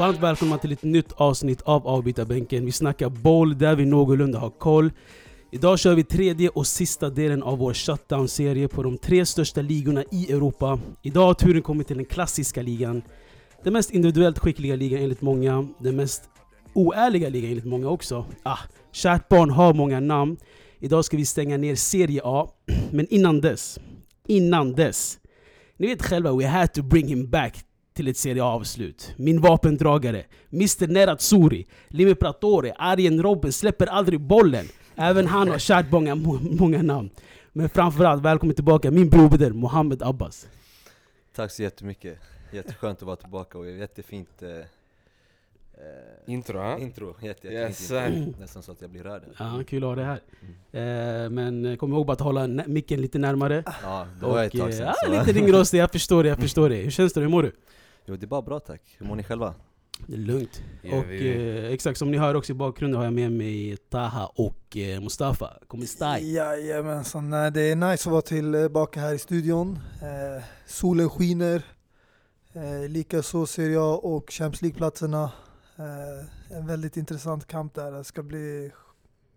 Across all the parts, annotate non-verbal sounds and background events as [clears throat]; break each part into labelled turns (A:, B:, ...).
A: Varmt välkomna till ett nytt avsnitt av Avbytarbänken. Vi snackar boll där vi någorlunda har koll. Idag kör vi tredje och sista delen av vår shutdown-serie på de tre största ligorna i Europa. Idag har turen kommit till den klassiska ligan. Den mest individuellt skickliga ligan enligt många. Den mest oärliga ligan enligt många också. Ah, kärt barn har många namn. Idag ska vi stänga ner Serie A. Men innan dess, innan dess. Ni vet själva, we had to bring him back till ett Serie A-avslut. Min vapendragare, Mr Nerazzurri, Limi Pratore, Arjen Robben släpper aldrig bollen. Även han har kärt många, många namn. Men framförallt, välkommen tillbaka min broder Mohammed Abbas.
B: Tack så jättemycket, jätteskönt att vara tillbaka och jättefint eh, eh, eh,
C: Intro, ha?
B: intro, jätte,
C: Yes,
B: jättefint intro. Nästan så att jag blir rörd.
A: Ja, kul att ha dig här. Eh, men kom ihåg bara att hålla micken lite närmare.
B: Ja, det var ett tag
A: eh,
B: sedan.
A: ja,
B: så-
A: lite ringrostig, jag förstår det, jag förstår det. Hur känns det? Hur mår du?
B: Jo det är bara bra tack, hur mår ni själva?
A: Det är lugnt.
C: Ja,
A: och
C: vi-
A: eh, exakt som ni hör också i bakgrunden har jag med mig Taha och eh, Mustafa. Kom staj.
D: Jajamensan, det är nice att vara tillbaka här i studion. Eh, solen skiner. Eh, Likaså ser jag och Champions League-platserna. Eh, en väldigt intressant kamp där. Det ska bli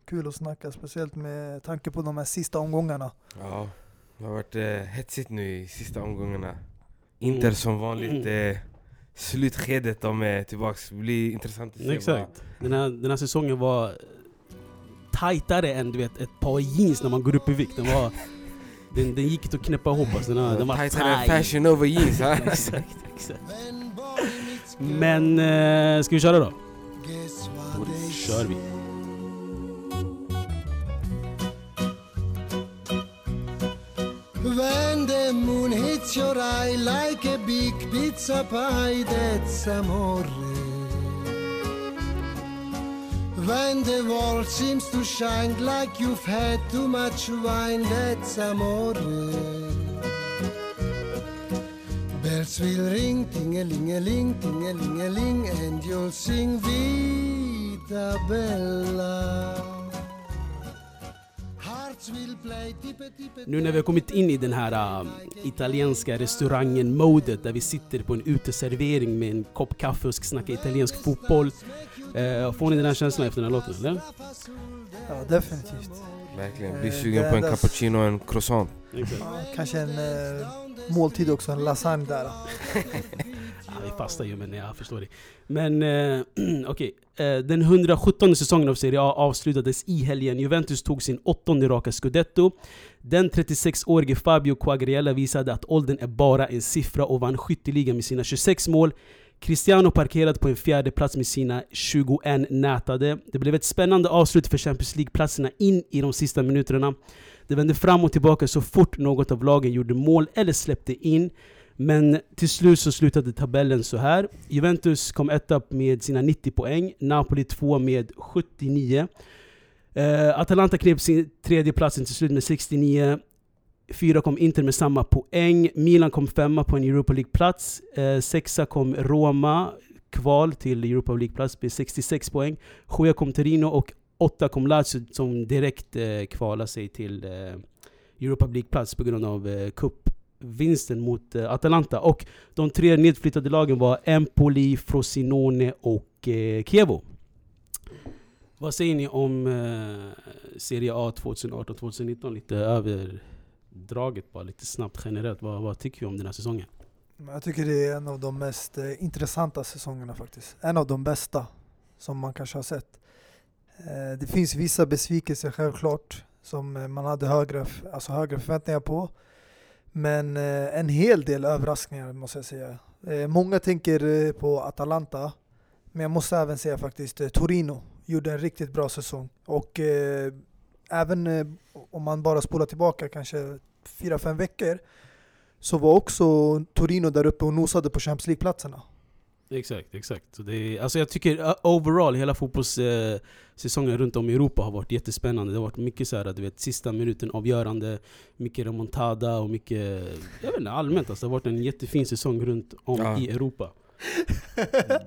D: kul att snacka, speciellt med tanke på de här sista omgångarna.
C: Ja, det har varit eh, hetsigt nu i sista omgångarna. Inter som vanligt, eh, slutskedet de är tillbaks. Det blir intressant att se
A: Exakt. Den här, den här säsongen var tajtare än du vet, ett par jeans när man går upp i vikt. Den, var, [laughs] den, den gick inte att knäppa ihop. Alltså. Den, den var
C: Tajtare än fashion over jeans [laughs]
A: exakt, exakt. Men eh, ska vi köra då? Då kör vi.
E: When the moon hits your eye like a big pizza pie, that's amore. When the world seems to shine like you've had too much wine, that's amore. Bells will ring, ting-a-ling-a-ling, ting-a-ling-a-ling, and you'll sing Vita Bella.
A: Nu när vi har kommit in i den här um, italienska restaurangen-modet där vi sitter på en uteservering med en kopp kaffe och ska snacka italiensk fotboll. Eh, får ni den här känslan efter den här låten eller?
D: Ja, definitivt.
C: Verkligen, blir
D: Eh,
C: sugen på en cappuccino och en croissant.
D: Ja, kanske en eh, måltid också, en lasagne där. [laughs]
A: Ja, vi fastar ju men jag förstår det. Men eh, [clears throat] okej, eh, den 117 säsongen av Serie A avslutades i helgen. Juventus tog sin åttonde raka scudetto. Den 36-årige Fabio Quagliarella visade att åldern är bara en siffra och vann skytteligan med sina 26 mål. Cristiano parkerade på en fjärde plats med sina 21 nätade. Det blev ett spännande avslut för Champions League-platserna in i de sista minuterna. Det vände fram och tillbaka så fort något av lagen gjorde mål eller släppte in. Men till slut så slutade tabellen så här. Juventus kom etta med sina 90 poäng, Napoli två med 79. Uh, eh, Atalanta knep sin tredje platsen till slut med 69. Fyra kom Inter med samma poäng. Milan kom femma på en Europa League-plats. Eh, sexa kom Roma, kval till Europa League-plats med 66 poäng. Sjua kom Torino och åtta kom Lazio som direkt eh, kvalade sig till eh, Europa League-plats på grund av eh, cupvinsten mot eh, Atalanta. Och de tre nedflyttade lagen var Empoli, Frosinone och eh, Chievo. Vad säger ni om eh, Serie A 2018-2019? Lite över draget bara, lite snabbt generellt. Vad, vad tycker vi om den här säsongen?
D: Jag tycker det är en av de mest eh, intressanta säsongerna faktiskt. En av de bästa som man kanske har sett. Eh, det finns vissa besvikelser självklart som eh, man hade högre, alltså högre förväntningar på. Men eh, en hel del överraskningar måste jag säga. Eh, många tänker eh, på Atalanta, men jag måste även säga faktiskt eh, Torino gjorde en riktigt bra säsong. Och eh, även eh, om man bara spolar tillbaka kanske fyra fem veckor så var också Torino där uppe och nosade på Champions League-platserna.
A: Exakt, exakt. Så det är, alltså jag tycker uh, overall, hela fotbollssäsongen runt om i Europa har varit jättespännande. Det har varit mycket så här, du vet, sista minuten avgörande, mycket remontada och mycket... Jag vet inte, allmänt alltså, det har varit en jättefin säsong runt om
C: Ja.
A: i Europa.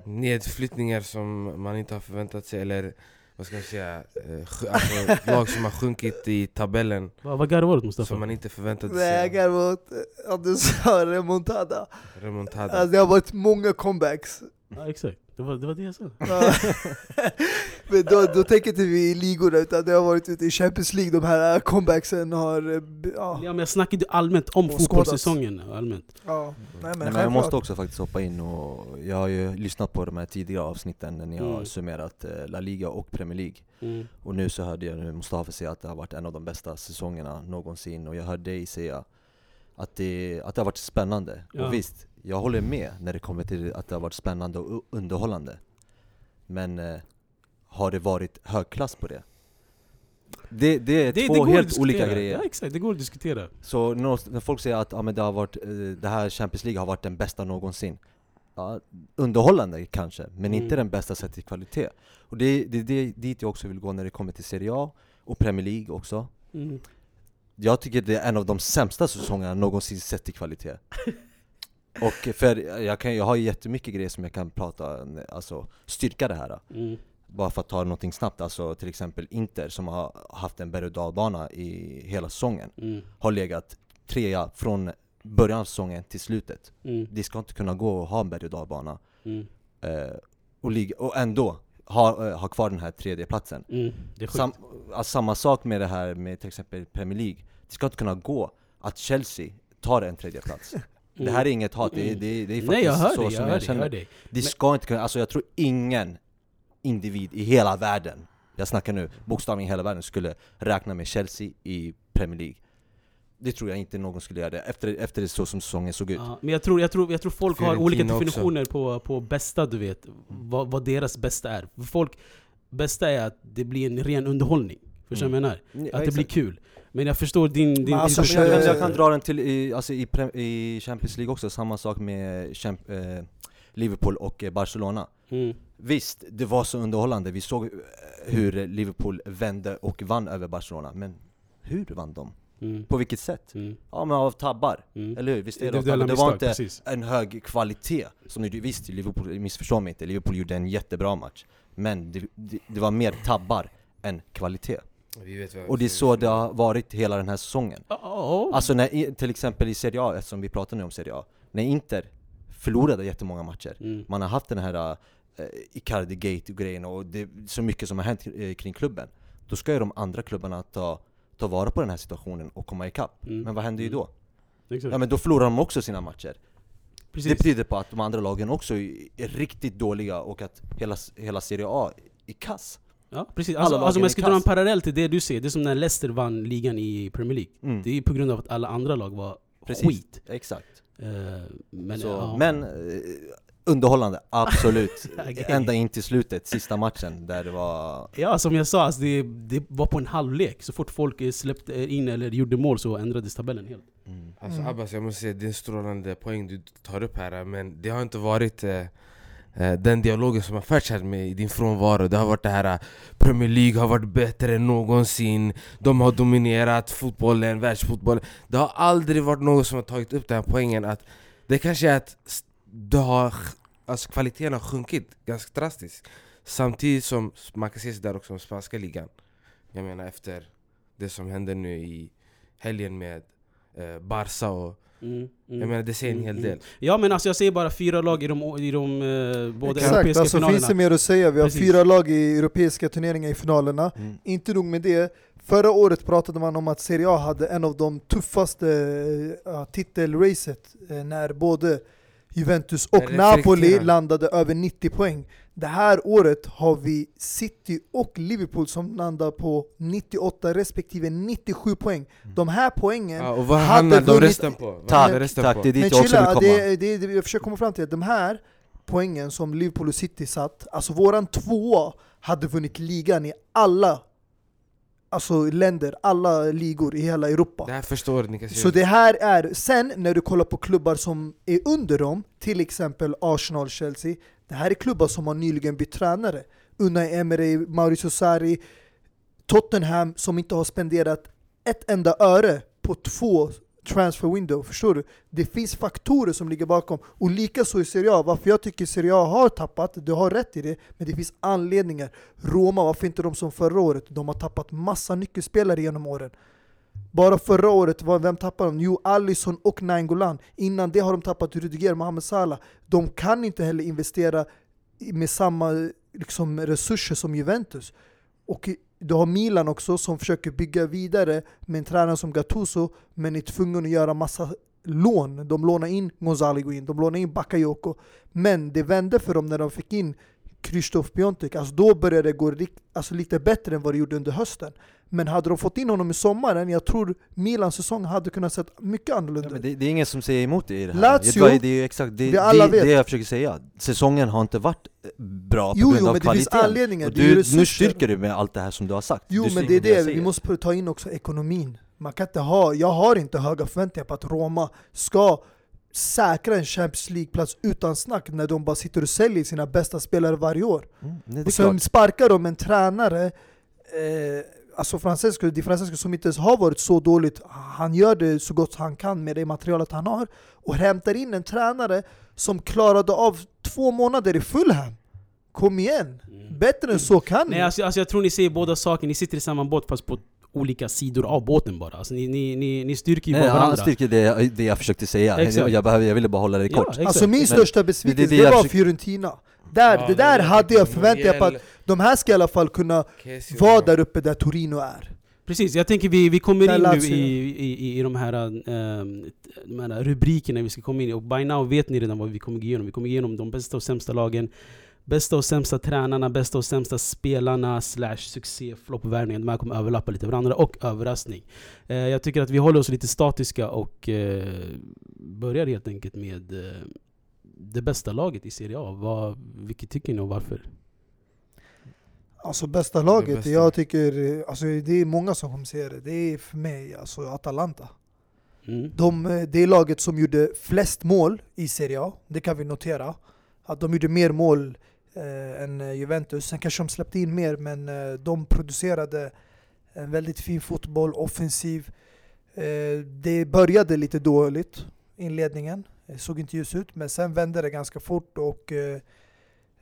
C: Nedflyttningar som man inte har förväntat sig eller vad ska jag säga, eh, alltså, lag som har sjunkit i tabellen
A: Vad, vad garvar du åt Mustafa?
C: som man inte förväntade
D: Nej,
C: sig.
D: jag mot att du sa remontada.
C: Remontada.
D: Alltså, det har varit många comebacks.
A: Ja, exakt. Det var, det var det jag sa. [laughs] [laughs]
D: Men då, då tänker inte vi i ligorna, utan det har varit ute i Champions League, de här comebacksen har... eh, Ja,
A: Ja, men jag snackade allmänt om fotbollssäsongen. Allmänt.
D: ja. Nej, men,
B: Nej, men jag måste också faktiskt hoppa in och jag har ju lyssnat på de här tidigare avsnitten när ni har
A: Mm.
B: summerat eh, La Liga och Premier League
A: Mm.
B: Och nu så hörde jag nu Mustafa säga att det har varit en av de bästa säsongerna någonsin och jag hörde dig säga att det, att det har varit spännande.
A: Ja.
B: Och visst, jag håller med när det kommer till att det har varit spännande och underhållande. Men eh, har det varit högklass på det? Det, det är
A: Det,
B: två
A: det
B: helt olika grejer.
A: Ja, exakt. Det går att diskutera.
B: Så när, när folk säger att ja, men det, har varit, eh, det här Champions League har varit den bästa någonsin ja, Underhållande kanske, men
A: Mm.
B: inte den bästa sett till kvalitet Och det är det, det, dit jag också vill gå när det kommer till Serie A och Premier League också
A: Mm.
B: Jag tycker det är en av de sämsta säsongerna någonsin sett till kvalitet [laughs] Och för jag, kan, jag har ju jättemycket grejer som jag kan prata, alltså styrka det här
A: Mm.
B: bara för att ta någonting snabbt, alltså till exempel Inter som har haft en berg och dalbana i hela säsongen
A: Mm.
B: har legat trea från början av säsongen till slutet.
A: Mm.
B: Det ska inte kunna gå att ha en berg och dalbana
A: Mm.
B: eh, och, ligga, och ändå ha, eh, ha kvar den här tredje platsen.
A: Mm.
B: Sam, alltså, samma sak med det här med till exempel Premier League. Det ska inte kunna gå att Chelsea tar en tredje plats. [laughs] Det här är inget hat, det är, det är, det är faktiskt
A: Nej jag hör
B: så
A: dig,
B: som
A: jag
B: jag, känner.
A: dig.
B: Det ska inte kunna, alltså jag tror ingen individ i hela världen, jag snackar nu bokstavligen hela världen, skulle räkna med Chelsea i Premier League. Det tror jag inte någon skulle göra det, efter, efter det så som säsongen såg ut.
A: Ja, men jag tror, jag, tror, jag tror folk har olika
C: också.
A: definitioner på, på bästa, du vet. Vad, vad deras bästa är. För folk, bästa är att det blir en ren underhållning. Förstår du vad jag menar?
B: Ja,
A: Att det
B: exakt.
A: blir kul. Men jag förstår din... din,
D: alltså,
A: din
B: Jag, jag, jag kan dra den till i, alltså i, pre, i Champions League också, samma sak med Champ, eh, Liverpool och eh, Barcelona.
A: mm.
B: Visst, det var så underhållande, vi såg eh, hur Liverpool vände och vann över Barcelona, men hur vann de?
A: Mm.
B: På vilket sätt?
A: Mm.
B: Ja men av tabbar,
A: Mm.
B: eller hur? Visst är det tabbar? Det var inte
A: precis.
B: en hög kvalitet, som du, visst Liverpool, missförstå mig inte, Liverpool gjorde en jättebra match Men det, det, det var mer tabbar än kvalitet Och det är så det har varit hela den här säsongen
A: ja.
B: Alltså när, till exempel i Serie A, eftersom vi pratar nu om Serie A När Inter förlorade jättemånga matcher
A: Mm.
B: Man har haft den här uh, Icardi-gate och grejen och det är så mycket som har hänt eh, kring klubben Då ska ju de andra klubbarna ta, ta vara på den här situationen och komma ikapp
A: Mm.
B: Men vad händer ju då?
A: Exakt.
B: Ja men då förlorar de också sina matcher
A: Precis.
B: Det betyder på att de andra lagen också är är riktigt dåliga och att hela, hela Serie A är kass
A: Ja, precis. Alltså, alltså om jag ska dra en parallell till det du säger, det är som när Leicester vann ligan i Premier League.
B: mm.
A: Det är på grund av att alla andra lag var
B: Precis.
A: skit.
B: Exakt
A: Eh, men,
B: Så,
A: ja.
B: Men eh, underhållande, absolut [laughs]
A: Okej.
B: Ända in till slutet, sista matchen där det var
A: Ja, som jag sa, alltså det, det var på en halvlek. Så fort folk eh, släppte in eller gjorde mål så ändrades tabellen helt.
B: mm.
C: Alltså
D: Mm.
C: Abbas, jag måste säga det är en strålande poäng du tar upp här Men det har inte varit eh, Eh, den dialogen som har förts här med i din frånvaro Det har varit det här eh, Premier League har varit bättre än någonsin. De har dominerat fotbollen, världsfotbollen. Det har aldrig varit någon som har tagit upp den här poängen att Det kanske är att det har, alltså kvaliteten har sjunkit ganska drastiskt. Samtidigt som man kan se sig där också om spanska ligan. Jag menar efter det som hände nu i helgen med eh, Barca och
A: Mm, mm,
C: jag menar det säger en
A: mm,
C: hel
A: mm.
C: del
A: Ja men alltså jag säger bara fyra lag i de, i de eh, båda
D: Exakt,
A: europeiska
D: alltså
A: finalerna.
D: finns det mer att säga. Vi har
A: Precis.
D: fyra lag i europeiska turneringar i finalerna.
B: Mm.
D: Inte nog med det, förra året pratade man om att Serie A hade en av de tuffaste uh, titelracet eh, när både Juventus och Napoli landade över 90 poäng. Det här året har vi City och Liverpool som landar på 98 respektive 97 poäng. De här poängen
C: ja, Och vad
D: hade
C: hamnar de
D: vunnit-
C: resten på?
B: Tack,
C: resten
B: tack,
C: på?
B: det är dit
D: Men
B: jag också vill
D: chilla,
B: komma
D: det, det, det, jag försöker komma fram till att de här poängen som Liverpool och City satt, alltså våran tvåa hade vunnit ligan i alla alltså länder, alla ligor i hela Europa.
C: Det här första året ni
D: Så det här är, sen när du kollar på klubbar som är under dem, till exempel Arsenal, Chelsea, det här är klubbar som har nyligen bytt tränare. Unai Emery, Mauricio Sarri, Tottenham som inte har spenderat ett enda öre på två transfer window, förstår du? Det finns faktorer som ligger bakom. Och likaså i Serie A, varför jag tycker Serie A har tappat, du har rätt i det, men det finns anledningar. Roma, varför inte de som förra året? De har tappat massa nyckelspelare genom åren. Bara förra året, var- vem tappade de? Jo, Allison och Nainggolan. Innan det har de tappat Rudiger, Mohamed Salah. De kan inte heller investera med samma liksom, resurser som Juventus. Och du har Milan också som försöker bygga vidare med en tränare som Gattuso, men är tvungen att göra massa lån. De lånar in Gonzalo Higuain, de lånar in Bakayoko. Men det vände för dem när de fick in Krzysztof Piontek. Alltså då började det gå alltså lite bättre än vad det gjorde under hösten. Men hade de fått in honom i sommaren, jag tror Milans säsong hade kunnat sett mycket annorlunda
B: Ja,
D: ut.
B: det, det är ingen som säger emot det i det här.
D: Lazio,
B: det, det är exakt det,
D: vi alla
B: det, det jag försöker säga. Säsongen har inte varit eh, bra på
D: Jo,
B: grund
D: jo,
B: av
D: men det finns
B: kvaliteten.
D: anledningar.
B: Du, nu styrker du med allt det här som du har sagt.
D: Jo
B: du
D: men det är det, vi måste ta in också ekonomin. Man kan inte ha, jag har inte höga förväntningar på att Roma ska säkra en Champions League-plats utan snack när de bara sitter och säljer sina bästa spelare varje år.
B: Mm, nej,
D: Och sen
B: klart.
D: sparkar de en tränare, eh, alltså Francesco, Di Francesco som inte ens har varit så dåligt, han gör det så gott han kan med det materialet han har och hämtar in en tränare som klarade av två månader i Fulham. Kom igen! Bättre än så kan
A: Nej
D: ni.
A: alltså, alltså jag tror ni säger båda saker, ni sitter i samma båt fast på olika sidor av båten bara. Alltså, ni, ni, ni, ni styrker ju
B: Nej,
A: bara
B: han
A: varandra.
B: styrker det, jag- det jag försökte säga.
A: Exakt.
B: Jag, jag, behöver, jag ville bara hålla det
A: Ja,
B: kort.
A: exakt.
D: Alltså min
B: Men-
D: största besvikelse,
B: det
D: det,
B: är det jag
D: var
B: försöker-
D: Fiorentina. Där, det där hade jag förväntat på att de här ska i alla fall kunna vara där uppe där Torino är.
A: Precis, jag tänker vi, vi kommer in nu i, i, i, i de, här, ehm, de här rubrikerna vi ska komma in i. Och by now vet ni redan vad vi kommer gå igenom. Vi kommer gå igenom de bästa och sämsta lagen, bästa och sämsta tränarna, bästa och sämsta spelarna, slash succé, floppvärvningar. De här kommer överlappa lite varandra, och överraskning. Eh, jag tycker att vi håller oss lite statiska och eh, börjar helt enkelt med eh, det bästa laget i Serie A. Vad, vilket tycker ni och varför?
D: Alltså bästa laget,
C: bästa.
D: jag tycker, alltså det är många som kommer säga det, det är för mig alltså Atalanta.
A: Mm.
D: De, det är laget som gjorde flest mål i Serie A, det kan vi notera. Att de gjorde mer mål eh, än eh, Juventus. Sen kanske de släppte in mer, men eh, de producerade en väldigt fin fotboll, offensiv. Eh, det började lite dåligt, inledningen. Det såg inte ljus ut, men sen vände det ganska fort och eh,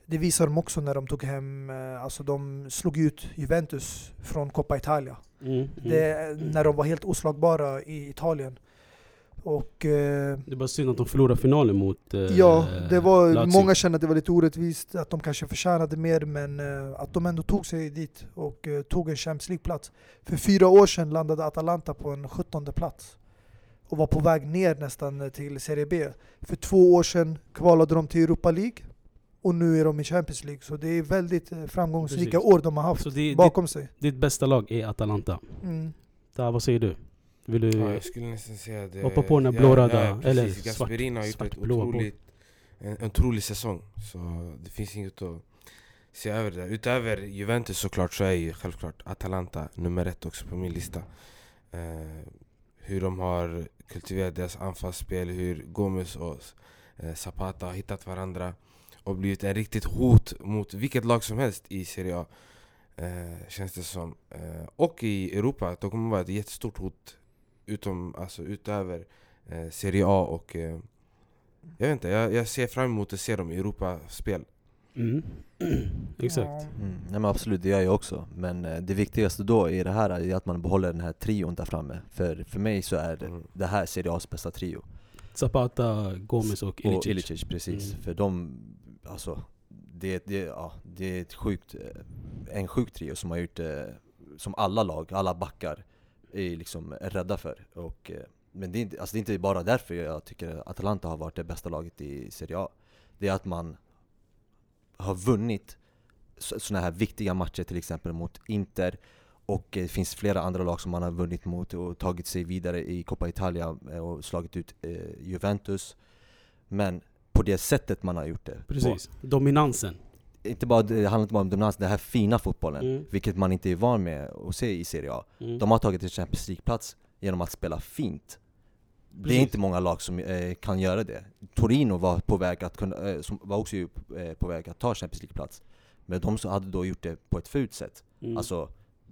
D: det visade de också när de tog hem, eh, alltså de slog ut Juventus från Coppa Italia.
A: Mm. Mm.
D: Det, när de var helt oslagbara i Italien. Och eh,
A: Det är bara synd att de förlorade finalen mot eh,
D: ja, det var,
A: Lazio.
D: många kände att det var lite orättvist, att de kanske förtjänade mer, men eh, att de ändå tog sig dit och tog en Champions League-plats. För fyra år sedan landade Atalanta på en 17 plats och var på väg ner nästan till Serie B. För två år sedan kvalade de till Europa League och nu är de i Champions League. Så det är väldigt eh, framgångsrika
A: Precis.
D: år de har haft
A: Så det,
D: bakom sig.
A: ditt, ditt bästa lag är Atalanta.
D: Mm.
A: Där, vad säger du? Vill du...
C: Ja, jag skulle nästan säga det.
A: Hoppa på den här
C: Ja,
A: blåröda,
C: ja,
A: eller
C: precis.
A: svart-
C: Gasperini har gjort ett otroligt, en, en otrolig säsong. Så det finns inget att se över där. Utöver Juventus såklart så är ju självklart Atalanta nummer ett också på min lista. Eh, hur de har kultiverat deras anfallsspel, hur Gomes och eh, Zapata har hittat varandra och blivit en riktigt hot mot vilket lag som helst i Serie A. Eh, känns det som. Eh, och i Europa, de kommer vara ett jättestort hot utom, alltså, utöver eh, Serie A och eh, jag vet inte, jag, jag ser fram emot att se dem i Europaspel.
A: Mm. [clears throat] Exakt.
D: Ja.
B: Mm, nej men absolut, det gör jag också. Men eh, det viktigaste då i det här är att man behåller den här trion där framme. För, för mig så är det,
C: Mm.
B: det här Serie A's bästa trio.
A: Zapata, Gomes och Ilicic.
B: Och Ilicic, precis.
A: Mm.
B: För de, alltså, det, det, ja, det är ett sjukt, eh, en sjuk trio som har gjort, eh, som alla lag, alla backar är liksom rädda för. Och, eh, men det är, inte, alltså det är inte bara därför jag tycker att Atalanta har varit det bästa laget i Serie A. Det är att man har vunnit sådana här viktiga matcher till exempel mot Inter och det finns flera andra lag som man har vunnit mot och tagit sig vidare i Coppa Italia och slagit ut Juventus. Men på det sättet man har gjort det.
A: Precis. Dominansen.
B: På, inte bara, det handlar inte bara om dominans, den här fina fotbollen.
A: Mm.
B: Vilket man inte är van med att se i Serie A.
A: Mm.
B: De har tagit en Champions League-plats genom att spela fint. Det
A: Precis.
B: är inte många lag som eh, kan göra det. Torino var på väg att kunna, eh, som var också eh, på väg att ta Champions League-plats. Men de som hade då gjort det på ett fult sätt.
A: Mm.
B: Alltså,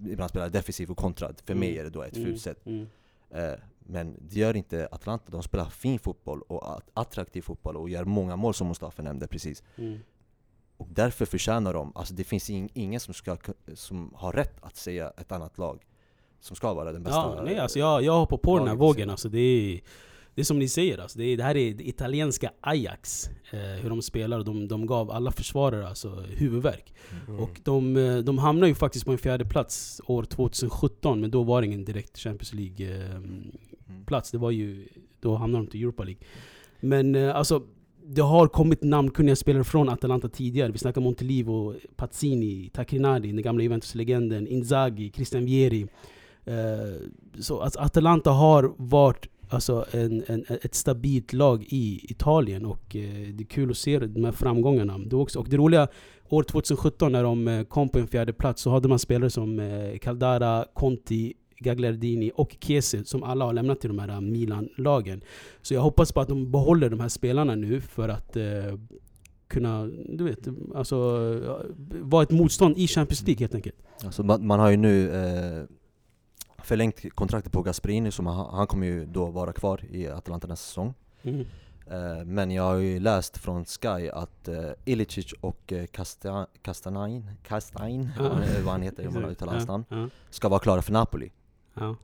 B: ibland spelar defensiv och kontrad. För mig
A: Mm.
B: är det då ett
A: Mm.
B: fult sätt.
A: Mm.
B: Eh, Men det gör inte Atalanta, de spelar fin fotboll och att- attraktiv fotboll och gör många mål som Mustafa nämnde precis.
A: Mm.
B: Och därför förtjänar de, alltså det finns ing- ingen som, ska, som har rätt att säga ett annat lag som ska vara den bästa
A: Ja, nej, alltså jag, jag hoppar på den här vågen. Alltså, det, är, det är som ni säger, alltså, det, är, det här är det italienska Ajax. Eh, hur de spelar, de, de gav alla försvarare alltså, huvudvärk.
C: Mm.
A: Och de, eh, de hamnar ju faktiskt på en fjärde plats år 2017, men då var det ingen direkt Champions League-plats. det var ju, då hamnade de till Europa League. Men eh, alltså, det har kommit namnkunniga spelare från Atalanta tidigare. Vi snackar Montelivo, Pazzini, Tacrinari, den gamla Juventus-legenden, Inzaghi, Christian Vieri. Eh, så alltså, Atalanta har varit alltså, en, en, ett stabilt lag i Italien och eh, det är kul att se de här framgångarna. Det också, och det roliga, år 2017 när de eh, kom på en fjärde plats så hade man spelare som eh, Caldara, Conti, Gagliardini och Chiesa som alla har lämnat till de här eh, Milan-lagen. Så jag hoppas på att de behåller de här spelarna nu för att eh, kunna, du vet, alltså eh, vara ett motstånd i Champions League helt enkelt.
B: Alltså man, man har ju nu eh, förlängt kontraktet på Gasperini, så man, han kommer ju då vara kvar i Atalanta nästa säsong.
A: Mm.
B: Eh, men jag har ju läst från Sky att eh, Ilicic och eh, Kasta, Kastanain, Kastain,
A: Ja. [laughs]
B: vad han heter om man uttalar hans namn, ska vara klara för Napoli.
A: ja.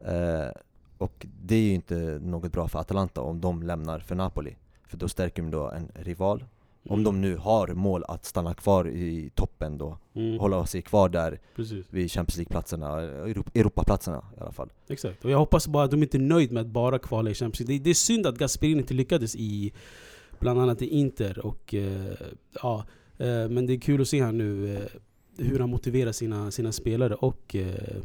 B: Eh, och det är ju inte något bra för Atalanta om de lämnar för Napoli. För då stärker de då en rival. Om de nu har mål att stanna kvar i toppen då,
A: Mm.
B: hålla sig kvar där
A: Precis.
B: vid Champions League-platserna, Europa- Europaplatserna i alla fall.
A: Exakt. Och jag hoppas bara att de inte är nöjda med att bara kvala i Champions League. Det, det är synd att Gasperini inte lyckades i bland annat i Inter. Och, eh, ja, eh, men det är kul att se här nu eh, hur han motiverar sina, sina spelare. Och eh,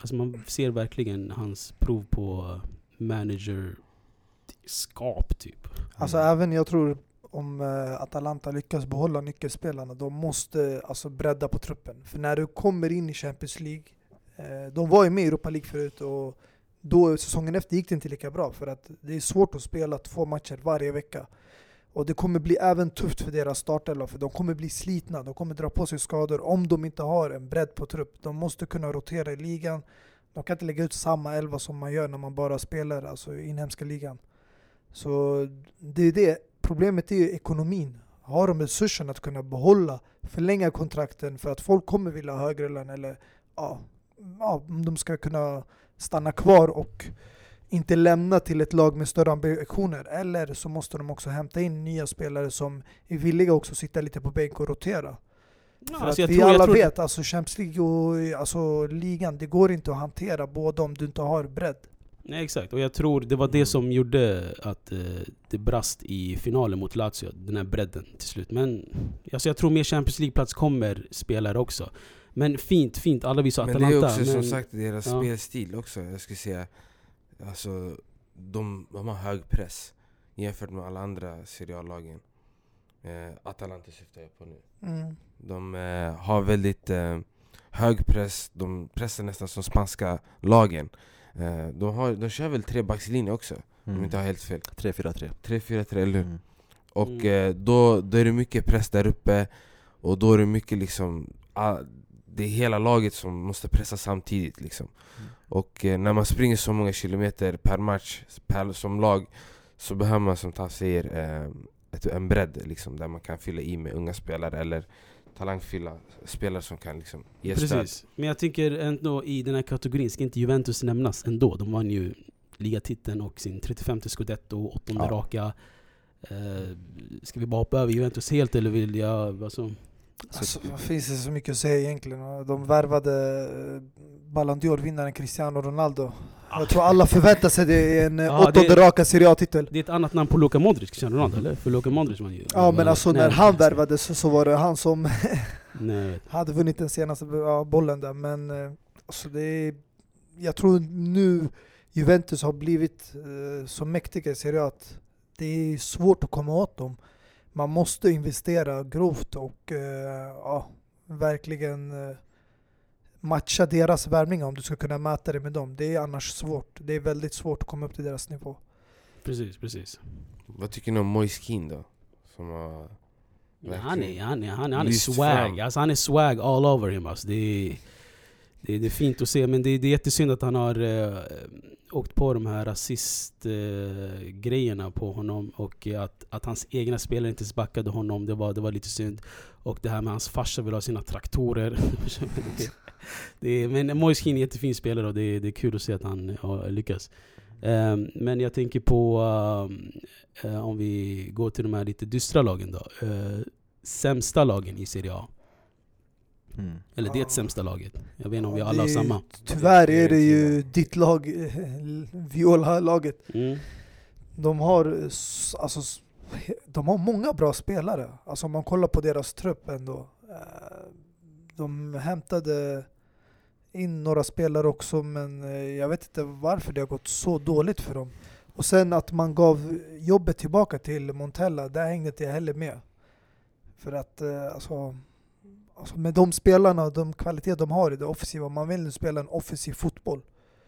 A: alltså man ser verkligen hans prov på manager-skap typ.
D: Alltså
B: Mm.
D: även jag tror om eh, Atalanta lyckas behålla nyckelspelarna, de måste alltså bredda på truppen. För när du kommer in i Champions League, eh, de var ju med i Europa League förut och då säsongen efter gick det inte lika bra för att det är svårt att spela två matcher varje vecka. Och det kommer bli även tufft för deras startelva för de kommer bli slitna, de kommer dra på sig skador om de inte har en bredd på trupp. De måste kunna rotera i ligan. De kan inte lägga ut samma elva som man gör när man bara spelar alltså, i inhemska ligan. Så det är det. Problemet är ju ekonomin. Har de resursen att kunna behålla, förlänga kontrakten för att folk kommer vilja ha högre lön eller ja, ja, om de ska kunna stanna kvar och inte lämna till ett lag med större ambitioner. Eller så måste de också hämta in nya spelare som är villiga också att sitta lite på bänk och rotera.
A: Ja,
D: För
A: alltså
D: att
A: jag
D: vi
A: tror- jag
D: alla
A: tror-
D: vet, alltså Champions League och alltså, ligan, det går inte att hantera båda om du inte har bredd.
A: Nej exakt, och jag tror det var det som gjorde att eh, det brast i finalen mot Lazio, den här bredden till slut. Men alltså, jag tror mer Champions League-plats kommer spelare också. Men fint, fint, alla visar
C: Men
A: Atalanta.
C: det är också som
A: men,
C: sagt deras
A: ja.
C: spelstil också, jag skulle säga Alltså, de, de har hög press jämfört med alla andra Serie A-lagen eh, Atalanta syftar jag på nu
D: Mm.
C: De eh, har väldigt eh, hög press, de pressar nästan som spanska lagen de, har, de kör väl trebackslinje också, om
B: Mm.
C: jag inte har helt fel
B: 3-4-3.
C: 3-4-3, eller hur?
B: Mm.
C: Och
A: Mm.
C: eh, då, då är det mycket press där uppe Och då är det mycket liksom ah, Det är hela laget som måste pressa samtidigt liksom
B: Mm.
C: Och eh, när man springer så många kilometer per match per, som lag Så behöver man som Taff säger eh, ett, en bredd liksom, där man kan fylla i med unga spelare eller talangfulla spelare som kan liksom ge stöd
A: Precis. Men jag tycker ändå i den här kategorin ska inte Juventus nämnas ändå. De vann ju ligatiteln och sin 35 scudetto, åttonde
B: Ja.
A: raka. Eh, ska vi bara hoppa över Juventus helt eller vill jag... Alltså,
D: Alltså, vad finns det så mycket att säga egentligen? De värvade eh, Ballon d'Or-vinnaren Cristiano Ronaldo. Jag tror alla förväntar sig det i en eh,
A: Ja,
D: åttonde
A: det-
D: raka Serie A-titel.
A: det är ett annat namn på Luka Modric, Cristiano Ronaldo eller? För Luka Modric var ju...
D: Ja men alltså när han värvades så, så var det han som [laughs]
A: Nej,
D: hade vunnit den senaste bollen där. Men eh, alltså det är, jag tror nu Juventus har blivit eh, så mäktiga i Serie A att det är svårt att komma åt dem. Man måste investera grovt och eh, ja, verkligen eh, matcha deras värvningar om du ska kunna mäta det med dem. Det är annars svårt. Det är väldigt svårt att komma upp till deras nivå.
A: Precis, precis.
C: Vad tycker ni om Moise Keane då? Som har
A: Ja, han är, han är, han är, han är swag.
C: fram.
A: Alltså, han är swag all over him. Alltså, det, är, det, är, det är fint att se, men det är, det är jättesynd att han har... eh, åkt på de här rasistgrejerna eh, på honom och att, att hans egna spelare inte ens backade honom, det var, det var lite synd. Och det här med hans farsa vill ha sina traktorer. [laughs] det, är, men Moiskin är en jättefin spelare och det är, det är kul att se att han har lyckats. Um, men jag tänker på, um, um, om vi går till de här lite dystra lagen då. Uh, sämsta lagen i Serie A.
B: Mm.
A: Eller det sämsta laget. Jag vet inte om vi alla har
D: är-
A: samma.
D: Tyvärr är det ju ditt lag, [laughs] Viola-laget.
A: Mm.
D: De har, alltså, de har många bra spelare. Alltså om man kollar på deras trupp ändå. Eh, De hämtade in några spelare också men eh, jag vet inte varför det har gått så dåligt för dem. Och sen att man gav jobbet tillbaka till Montella, där hängde inte jag heller med. För att eh, alltså, alltså med de spelarna och de kvaliteter de har i det offensiva, man vill nu spela en offensiv fotboll.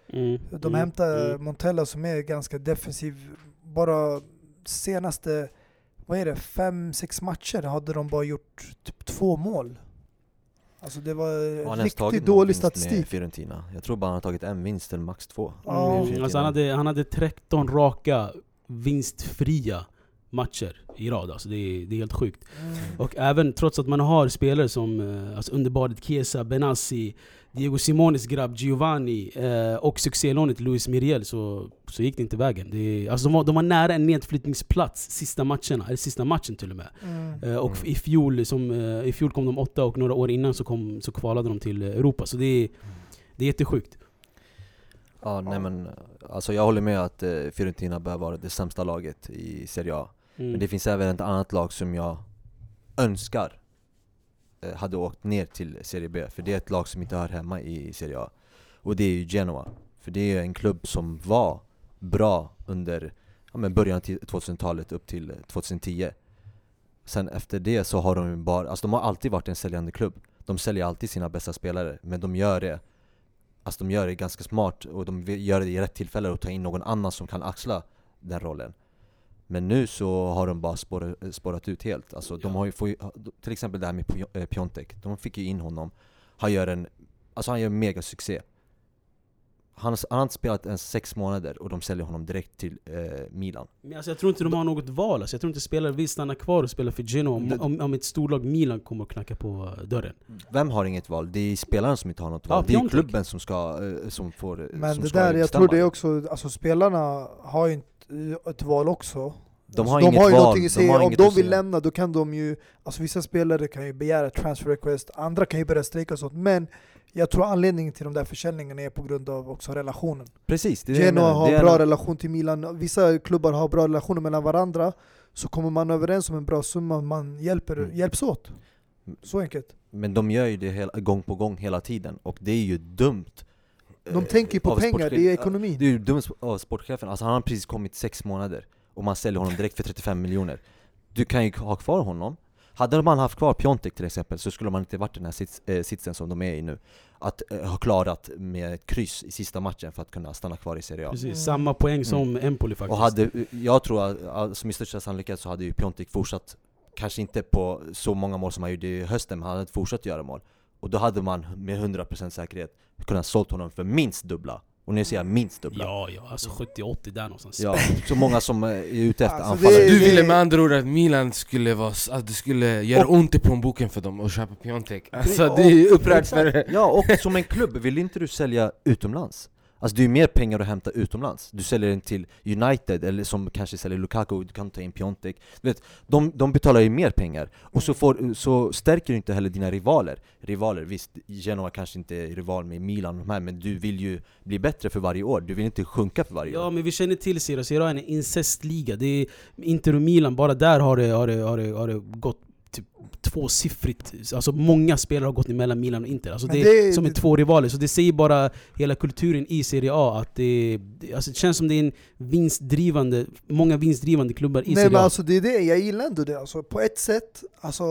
A: Mm.
D: De
A: mm,
D: hämtar
A: mm.
D: Montella som är ganska defensiv. Bara senaste, vad är det, fem, sex matcher hade de bara gjort typ två mål. Alltså det var
B: ens
D: riktigt dålig
B: vinst med
D: statistik.
B: Fiorentina? Jag tror bara han har tagit en vinst eller max två.
D: Ja.
A: Mm, alltså han, hade, han hade 13 raka vinstfria matcher i rad. Alltså det, är, det är helt sjukt.
D: Mm.
A: Och även trots att man har spelare som eh, alltså underbadet Chiesa, Benassi, Diego Simones grabb Giovanni eh, och succélånet Luis Miriel så, så gick det inte vägen. Det, alltså de, var, de var nära en nedflyttningsplats sista matcherna, eller sista matchen till och med.
D: Mm.
A: Eh, och
B: Mm.
A: i, fjol, som, eh, i fjol kom de åtta och några år innan så, kom, så kvalade de till Europa. Så det är, det är jättesjukt.
B: Ja, nej men alltså jag håller med att eh, Fiorentina bör vara det sämsta laget i Serie A.
A: Mm.
B: Men det finns även ett annat lag som jag önskar eh, hade åkt ner till Serie B, för det är ett lag som inte hör hemma i Serie A. Och det är ju Genoa. För det är en klubb som var bra under ja, men början av 2000-talet upp till eh, 2010. Sen efter det så har de bara, alltså de har alltid varit en säljande klubb. De säljer alltid sina bästa spelare, men de gör det Alltså de gör det ganska smart och de gör det i rätt tillfälle och tar in någon annan som kan axla den rollen. Men nu så har de bara spårat, spårat ut helt. Alltså de har ju, får till exempel det här med eh, Piontek. De fick ju in honom. Han gör en, alltså han gör en mega succé. Han, har- han har inte spelat ens sex månader och de säljer honom direkt till eh, Milan.
A: Men alltså jag tror inte de har något val. Alltså jag tror inte spelare vill stanna kvar och spela för Genoa om, om, om ett storlag Milan kommer och knacka på dörren.
B: Vem har inget val? Det är spelaren som inte har något
A: Ja,
B: val. det är klubben som ska, eh, som får, eh,
D: Men
B: som
D: det
B: ska
D: där, jag
B: bestämma.
D: tror det är också, alltså spelarna har ju inte ett val också.
B: De
D: Alltså,
B: har
D: de
B: inget
D: har ju
B: val,
D: någonting att
B: de
D: Om de vill lämna då kan de ju, alltså vissa spelare kan ju begära transfer request, andra kan ju börja strejka och sånt. Men jag tror anledningen till de där försäljningarna är på grund av också relationen.
B: Precis, det är det
D: Genoa har
B: Det
D: bra
B: en-
D: relation till Milan, vissa klubbar har bra relationer mellan varandra. Så kommer man överens om en bra summa, man hjälper,
B: Mm.
D: hjälps åt. Så enkelt.
B: Men de gör ju det hela, gång på gång hela tiden, och det är ju dumt
D: De
B: eh,
D: tänker ju på
B: av
D: pengar, det är ekonomi.
B: Det är ju dumt av sportchefen, alltså han har precis kommit sex månader och man säljer honom direkt för 35 miljoner. Du kan ju ha kvar honom. Hade man haft kvar Piontek till exempel så skulle man inte varit i den här sits, eh, sitsen som de är i nu. Att eh, ha klarat med ett kryss i sista matchen för att kunna stanna kvar i Serie A.
A: Precis,
D: Mm.
A: samma poäng som Empoli faktiskt.
B: Och hade, jag tror att, alltså med största sannolikhet så hade ju Piontek fortsatt Kanske inte på så många mål som han gjorde i hösten, men han hade fortsatt göra mål. Och då hade man med 100% säkerhet kunnat sålt honom för minst dubbla Och nu säger jag minst dubbla
A: Ja, ja, alltså 70-80 där någonstans.
B: Ja, så många som eh, är ute efter
D: Alltså,
B: anfallare
C: Du ville med andra ord att Milan skulle vara, att det skulle göra
B: Och-
C: ont i plånboken för dem att köpa Piontek Alltså
B: Och-
C: det är upprört för.
B: Ja, och som en klubb, vill inte du sälja utomlands? Alltså det är ju mer pengar att hämta utomlands. Du säljer den till United, eller som kanske säljer Lukaku, du kan ta in Piontek. Du vet, de, de betalar ju mer pengar, och så, får, så stärker du inte heller dina rivaler. Rivaler, visst, Genoa kanske inte är rival med Milan och de här, men du vill ju bli bättre för varje år, du vill inte sjunka för varje
A: Ja
B: år.
A: men vi känner till Serie A, Serie A är en incestliga. Det är Inter och Milan, bara där har det, har det, har det, har det gått typ tvåsiffrigt. Alltså många spelare har gått emellan Milan och Inter. Alltså
D: Men
A: det,
D: det-
A: är som är
D: det-
A: två rivaler. Så det säger bara hela kulturen i Serie A att det, alltså det känns som det är en vinstdrivande, många vinstdrivande klubbar i
D: Nej
A: Serie
D: men
A: A.
D: alltså det är det, jag gillar ändå det. Alltså, på ett sätt, alltså,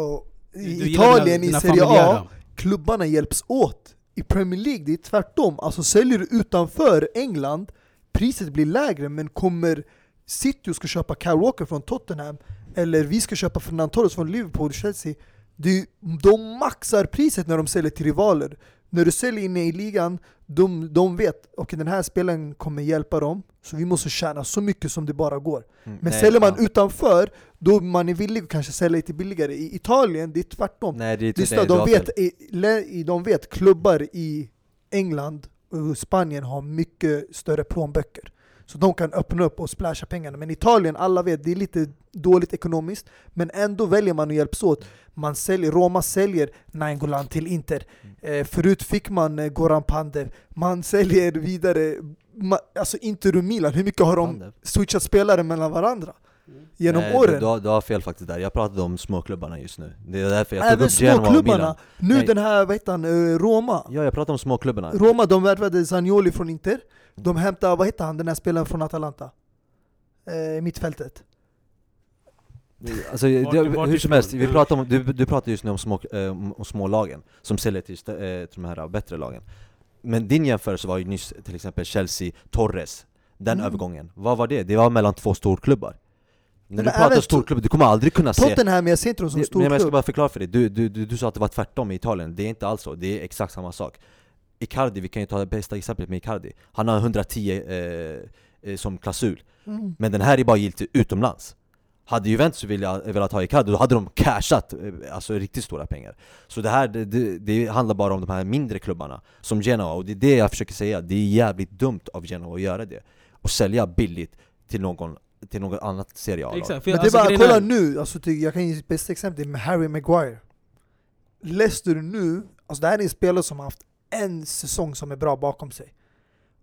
D: i
A: du
D: Italien,
A: dina-
D: i
A: dina
D: Serie A, klubbarna hjälps åt. I Premier League, det är tvärtom. Alltså säljer du utanför England, priset blir lägre, men kommer City och ska köpa Kyle Walker från Tottenham, eller vi ska köpa Fernand Torres från Liverpool, Chelsea, det de maxar priset när de säljer till rivaler. När du säljer inne i ligan, de, de vet att den här spelaren kommer hjälpa dem, så vi måste tjäna så mycket som det bara går.
B: Mm,
D: Men
B: nej,
D: säljer man
B: ja.
D: utanför, då man är villig att kanske sälja lite billigare. I Italien, det är tvärtom.
B: Nej, det är inte
D: Lyssna,
B: det, du
D: de vet, i- de vet klubbar i England och Spanien har mycket större plånböcker. Så de kan öppna upp och splasha pengarna. Men Italien, alla vet, det är lite dåligt ekonomiskt. Men ändå väljer man att hjälpas åt. Man säljer, Roma säljer Nainggolan till Inter. Eh, förut fick man eh, Goran Pandev. Man säljer vidare, ma, alltså Inter och Milan, hur mycket har de
B: Pandev.
D: switchat spelare mellan varandra? Genom
B: Nej,
D: åren?
B: Du, du, har, du har fel faktiskt där, jag pratade om småklubbarna just nu Det är därför jag tog
D: Även
B: upp Genoa och
D: småklubbarna.
B: Milan
D: Nu
B: Nej.
D: den här, vad heter han, eh, Roma.
B: Ja, jag pratade om småklubbarna
D: Roma de värvade Zanioli från Inter. De hämtade, vad heter han, den här spelaren från Atalanta? Eh, mittfältet.
B: Alltså,
A: Vart-
B: det,
A: vart
B: hur som helst, vi pratar om, du, du pratar just nu om, små, eh, om, smålagen som säljer till, eh, till de här bättre lagen. Men din jämförelse var ju nyss till exempel Chelsea, Torres, den
D: Mm.
B: övergången. Vad var det? Det var mellan två storklubbar. När
D: Men
B: du pratar
D: även
B: storklubbar, du kommer aldrig kunna se
D: Tottenham, jag ser inte dem som
B: Det-
D: stor
B: men jag ska bara förklara för dig, du, du, du, du sa att det var tvärtom i Italien, det är inte alls så, det är exakt samma sak Icardi, vi kan ju ta det bästa exemplet med Icardi. Han har 110 eh, eh, som klausul.
D: Mm.
B: men den här är bara giltig utomlands. Hade Juventus velat, velat ha Icardi, då hade de cashat eh, alltså riktigt stora pengar. Så det här, det, det, det handlar bara om de här mindre klubbarna Som Genoa, och det är det jag försöker säga. Det är jävligt dumt av Genoa att göra det. Och sälja billigt till någon, till något annat Serie A-lag
A: Exakt,
D: Men det är
A: alltså,
D: bara,
A: grejen
D: kolla
A: är-
D: nu, alltså, jag kan ge ett bästa exempel med Harry Maguire. Leicester nu, alltså det här är en spelare som har haft en säsong som är bra bakom sig.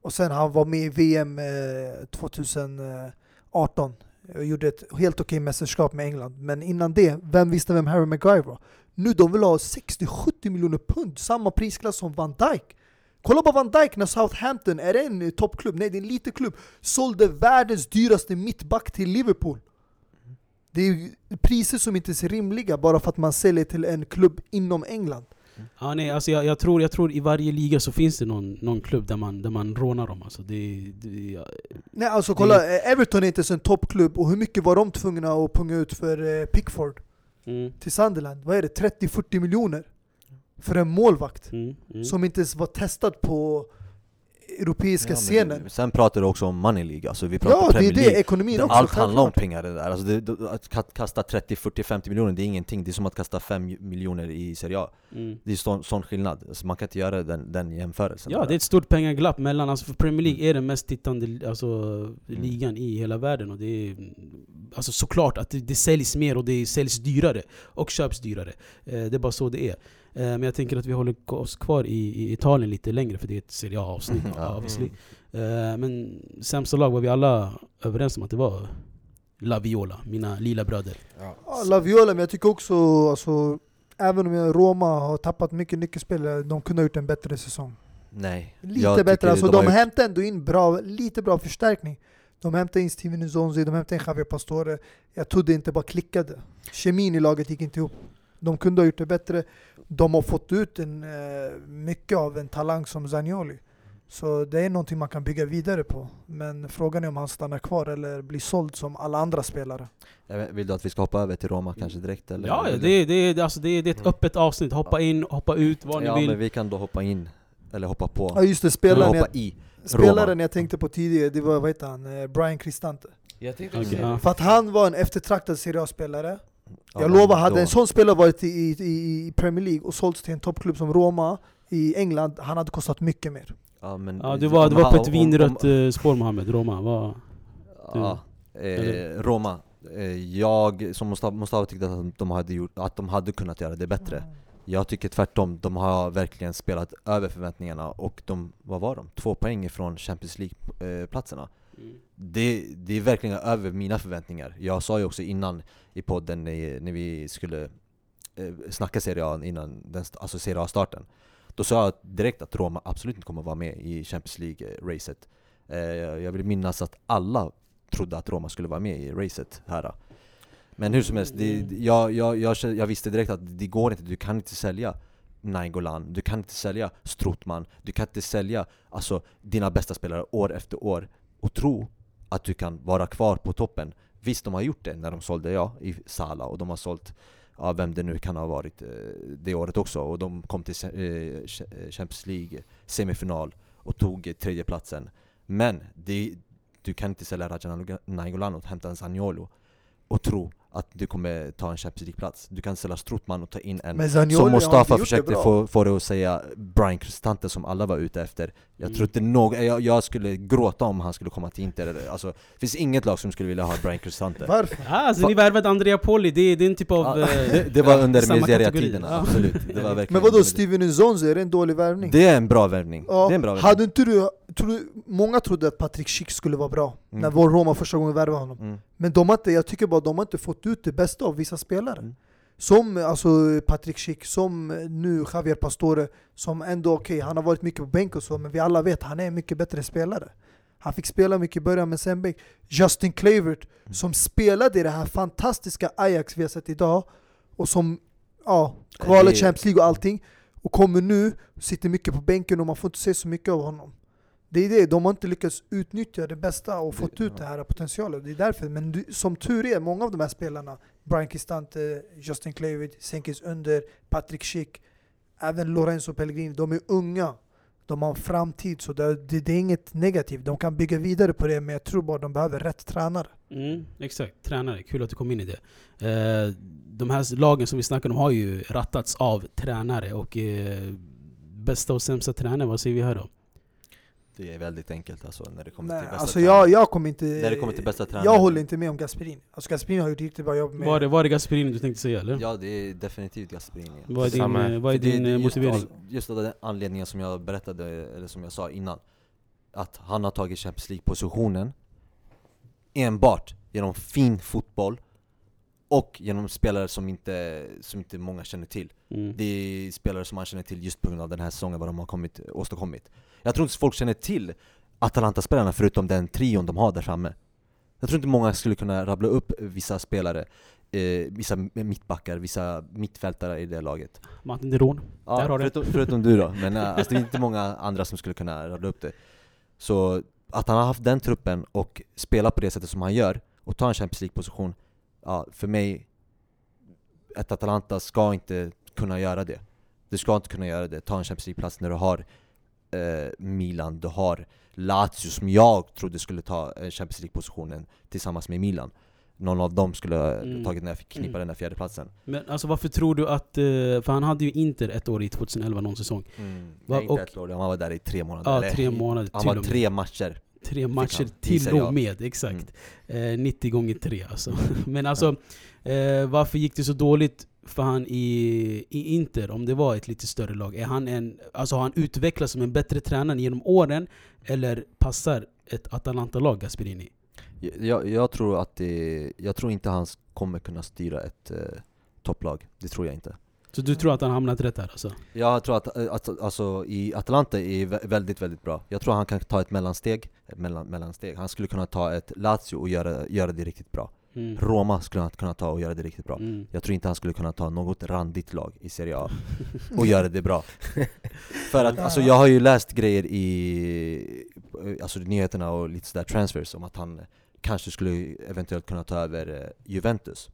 D: Och sen han var med i VM eh, 2018 och gjorde ett helt okej mästerskap med England. Men innan det, vem visste vem Harry Maguire var? Nu de vill ha 60-70 miljoner pund, samma prisklass som Van Dijk. Kolla på Van Dijk när Southampton, är det en eh, toppklubb? Nej det är en liten klubb. Sålde världens dyraste mittback till Liverpool. Det är priser som inte är rimliga bara för att man säljer till en klubb inom England.
A: Ja, nej, alltså jag, jag, tror, jag tror i varje liga så finns det någon, någon klubb där man, där man rånar dem. Alltså det, det, ja,
D: Nej alltså kolla, eh, Everton är inte ens en toppklubb och hur mycket var de tvungna att punga ut för eh, Pickford
A: mm,
D: till Sunderland? Vad är det? 30-40 miljoner? För en målvakt
A: mm, mm.
D: som inte ens var testad på europeiska
B: Ja,
D: scenen.
B: du- Sen pratar du också om Money League, alltså vi pratar
D: Ja, det är
B: Premier
D: det,
B: League
D: ekonomin
B: Det-
D: också.
B: Allt handlar om pengar det där, alltså det, att ka- kasta 30, 40, 50 miljoner det är ingenting Det är som att kasta 5 miljoner i Serie A
A: Mm.
B: Det är sån, sån skillnad, alltså man kan inte göra den, den jämförelsen
A: Ja, det är ett stort pengaglapp mellan, alltså för Premier League är den mest tittande alltså,
B: Mm.
A: ligan i hela världen och det är alltså såklart att det, det säljs mer och det säljs dyrare och köps dyrare. Eh, det är bara så det är. Eh, men jag tänker att vi håller oss kvar i, i Italien lite längre för det är ett Serie A-avsnitt obviously.
C: Mm.
A: Eh, men sämsta lag var vi alla överens om att det var La Viola, mina lila bröder.
C: Ja.
D: Ja, Laviola, men jag tycker också, alltså, även om Roma har tappat mycket nyckelspelare, de kunde ha gjort en bättre säsong.
B: Nej
D: Lite
B: jag tycker
D: bättre, alltså
B: de
D: de,
B: har
D: hämtade ändå in bra, lite bra förstärkning. De hämtade in Steven Nzonzi, de hämtade in Javier Pastore. Jag trodde inte bara klickade. Kemin i laget gick inte ihop. De kunde ha gjort det bättre. De har fått ut en, eh, mycket av en talang som Zanioli. Så det är någonting man kan bygga vidare på. Men frågan är om han stannar kvar eller blir såld som alla andra spelare.
B: Vill du att vi ska hoppa över till Roma kanske direkt eller?
A: Ja, det, det, det, alltså det, det är ett
C: Mm.
A: öppet avsnitt. Hoppa in, hoppa ut, vad
B: Ja
A: ni vill.
B: men vi kan då hoppa in, eller hoppa på,
D: Ja just det, spelaren,
B: hoppa
D: jag,
B: i
D: spelaren jag tänkte på tidigare, det var vad heter han? Eh, Brian Cristante.
C: Jag tänkte
A: ja.
C: det.
D: För att han var en eftertraktad Serie A-spelare.
B: Ja,
D: Jag
B: men
D: lovar, hade
B: då-
D: en sån spelare varit i, i, i Premier League och sålts till en toppklubb som Roma i England, han hade kostat mycket mer.
B: Ja, men,
A: Ja, du var,
B: om-
A: var på ett vinrött
B: om-
A: eh, spår Mohammed, Roma. Vad-
B: Ja, eh, Roma, eh, jag som måste, måste ha tyckt att de, hade gjort, att de hade kunnat göra det bättre Jag tycker tvärtom, de har verkligen spelat över förväntningarna och de, vad var de? Två poäng ifrån Champions League-platserna det, det är verkligen över mina förväntningar. Jag sa ju också innan i podden när, när vi skulle eh, snacka Serie A innan den, alltså Serie A-starten. Då sa jag direkt att Roma absolut inte kommer vara med i Champions League-racet. Eh, Jag vill minnas att alla trodde att Roma skulle vara med i racet här. Men hur som helst, det, jag, jag, jag, känner- jag visste direkt att det går inte, du kan inte sälja Nainggolan, du kan inte sälja Strootman, du kan inte sälja alltså, dina bästa spelare år efter år och tro att du kan vara kvar på toppen Visst, de har gjort det när de sålde, ja, i Sala och de har sålt ja, vem det nu kan ha varit eh, det året också. Och de kom till eh, eh, Champions League semifinal och tog tredjeplatsen. Men det, du kan inte sälja Raja Nainggolan och hämta en Zaniolo och tro att du kommer ta en Champions League-plats. Du kan sälja Strootman och ta in en som Mustafa försökte få, få det att säga Brian Cristante som alla var ute efter Jag
A: Mm.
B: tror inte någon, jag, jag skulle gråta om han skulle komma till Inter alltså, Det finns inget lag som skulle vilja ha Brian Cristante
D: Varför?
A: Ah, alltså ni värvade Andrea Poli, det, det är en typ av...
B: Ja,
A: eh,
B: det, det var under Miseria-tiderna.
A: Ja.
B: absolut det var verkligen
D: Men vadå, Steven Nzonzi, är det en dålig värvning?
B: Det är en bra värvning,
D: Ja,
B: det är en bra värvning
D: hade inte du, tror du, många trodde att Patrik Schick skulle vara bra
B: Mm.
D: när vår Roma första gången värvade honom.
B: mm.
D: Men de har inte, jag tycker bara de har inte fått ut det bästa av vissa spelare.
B: Mm.
D: Som alltså Patrik Schick, som nu Javier Pastore, som ändå okej, han har varit mycket på bänk och så, men vi alla vet han är en mycket bättre spelare. Han fick spela mycket i början, men sen bänk. Justin Kluivert,
B: Mm.
D: som spelade i det här fantastiska Ajax vi har sett idag, och som ja, kvalar
B: Det-
D: Champions League och allting, och kommer nu, sitter mycket på bänken och man får inte se så mycket av honom. Det är det, de har inte lyckats utnyttja det bästa och fått
B: Det-
D: ut det här potentialet. Det är därför, men du, som tur är, många av de här spelarna, Brian Cristante, Justin Kluivert, Senkis Under, Patrick Schick, även Lorenzo Pellegrini, de är unga. De har en framtid, så det, det, det är inget negativt. De kan bygga vidare på det, men jag tror bara de behöver rätt tränare.
A: Mm, exakt, tränare. Kul att du kom in i det. Eh, de här lagen som vi snackar om har ju rattats av tränare och eh, bästa och sämsta tränare, vad säger vi här då?
B: Det är väldigt enkelt alltså när det kommer
D: Nej,
B: till bästa
D: alltså
B: tränare.
D: jag, jag kommer inte...
B: När det kommer till bästa tränare.
D: Jag håller inte med om Gasperini. Alltså Gasperini har gjort riktigt bra jobb med...
A: Var det, var det Gasperini du tänkte säga eller?
B: Ja det är definitivt Gasperini
A: Vad är din,
C: Samma
A: vad är din
B: det
A: eh,
B: just
A: motivering?
B: av- Just av den anledningen som jag berättade, eller som jag sa innan Att han har tagit Champions League-positionen Enbart genom fin fotboll Och genom spelare som inte, som inte många känner till
A: Mm.
B: Det är spelare som man känner till just på grund av den här säsongen, vad de har kommit, åstadkommit Jag tror inte folk känner till Atalanta-spelarna förutom den trion de har där framme. Jag tror inte många skulle kunna rabbla upp vissa spelare eh, Vissa mittbackar, vissa mittfältare i det laget.
A: Martin Deron.
B: Ja,
A: Där har du.
B: förutom, förutom du då, men äh, alltså, det är inte många andra som skulle kunna rabbla upp det. Så att han har haft den truppen och spelar på det sättet som han gör och tar en Champions League-position Ja, för mig Ett Atalanta ska inte kunna göra det. Du ska inte kunna göra det, ta en Champions League-plats när du har eh, Milan, du har Lazio som jag trodde skulle ta eh, Champions League-positionen tillsammans med Milan Någon av dem skulle ha
A: Mm.
B: tagit den här, knipa
A: Mm.
B: den där fjärde platsen
A: Men alltså varför tror du att... eh, För han hade ju Inter ett år i 2011, någon säsong.
B: Mm.
A: Va-
B: Nej, inte
A: och-
B: ett år, han var där i tre månader.
A: Ja, tre månader
B: Han var tre matcher.
A: Tre matcher till och med, exakt.
B: Mm.
A: Eh, 90 gånger 3 alltså. [laughs] Men alltså, eh, varför gick det så dåligt för han i, i Inter om det var ett lite större lag? Är han en, alltså har han utvecklats som en bättre tränare genom åren? Eller passar ett Atalanta-lag Gasperini?
B: Jag, jag tror att det, jag tror inte han kommer kunna styra ett eh, topplag. Det tror jag inte.
A: Så du tror att han hamnat rätt här alltså?
B: Jag tror att, eh, att alltså, i Atalanta är vä- väldigt, väldigt bra. Jag tror han kan ta ett mellansteg, ett mellan, mellansteg. Han skulle kunna ta ett Lazio och göra, göra det riktigt bra.
A: Mm.
B: Roma skulle han kunna ta och göra det riktigt bra.
A: Mm.
B: Jag tror inte han skulle kunna ta något randigt lag i Serie A och göra det bra. [laughs] För att alltså, jag har ju läst grejer i alltså, nyheterna och lite sådär transfers om att han kanske skulle eventuellt kunna ta över eh, Juventus.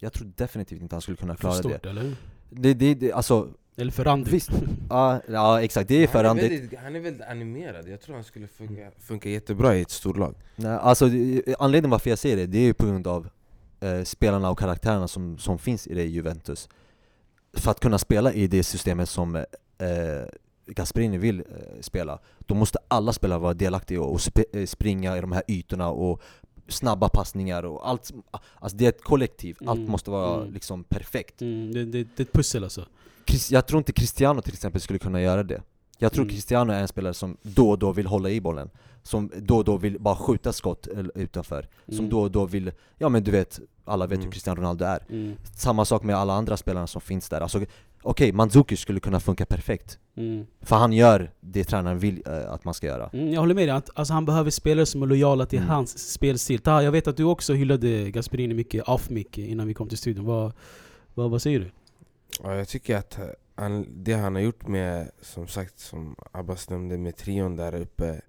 B: Jag tror definitivt inte han skulle kunna
A: För
B: klara
A: stort
B: det.
A: eller
B: det, det, det alltså,
A: Eller för randigt?
B: visst, [laughs] ja, ja exakt, det är för
C: han, är väldigt, han är väldigt animerad, jag tror han skulle funka, funka jättebra i ett storlag
B: Nej, alltså, anledningen varför jag säger det, det är ju på grund av eh, spelarna och karaktärerna som, som finns i det Juventus. För att kunna spela i det systemet som eh, Gasperini vill eh, spela, då måste alla spelare vara delaktiga och sp eh, springa i de här ytorna och snabba passningar och allt. Alltså det är ett kollektiv, allt
A: Mm,
B: måste vara
A: mm.
B: liksom perfekt.
A: Mm, det, det, det är ett pussel alltså?
B: Jag tror inte Cristiano till exempel skulle kunna göra det. Jag tror
A: Mm.
B: Cristiano är en spelare som då och då vill hålla i bollen. Som då och då vill bara skjuta skott eh, utanför. Som
A: Mm.
B: då och då vill, ja men du vet, alla vet
C: Mm.
B: hur Cristiano Ronaldo är.
A: Mm.
B: Samma sak med alla andra spelarna som finns där. Alltså, Okej, Mandzukic skulle kunna funka perfekt.
A: Mm.
B: För han gör det tränaren vill eh, att man ska göra.
A: Mm, jag håller med dig, att, alltså, han behöver spelare som är lojala till
B: Mm.
A: hans spelstil. Taha, jag vet att du också hyllade Gasperini mycket off mic innan vi kom till studion. Vad, vad, vad säger du?
C: Ja, jag tycker att eh, han, det han har gjort med, som sagt, som Abbas nämnde, med trion där uppe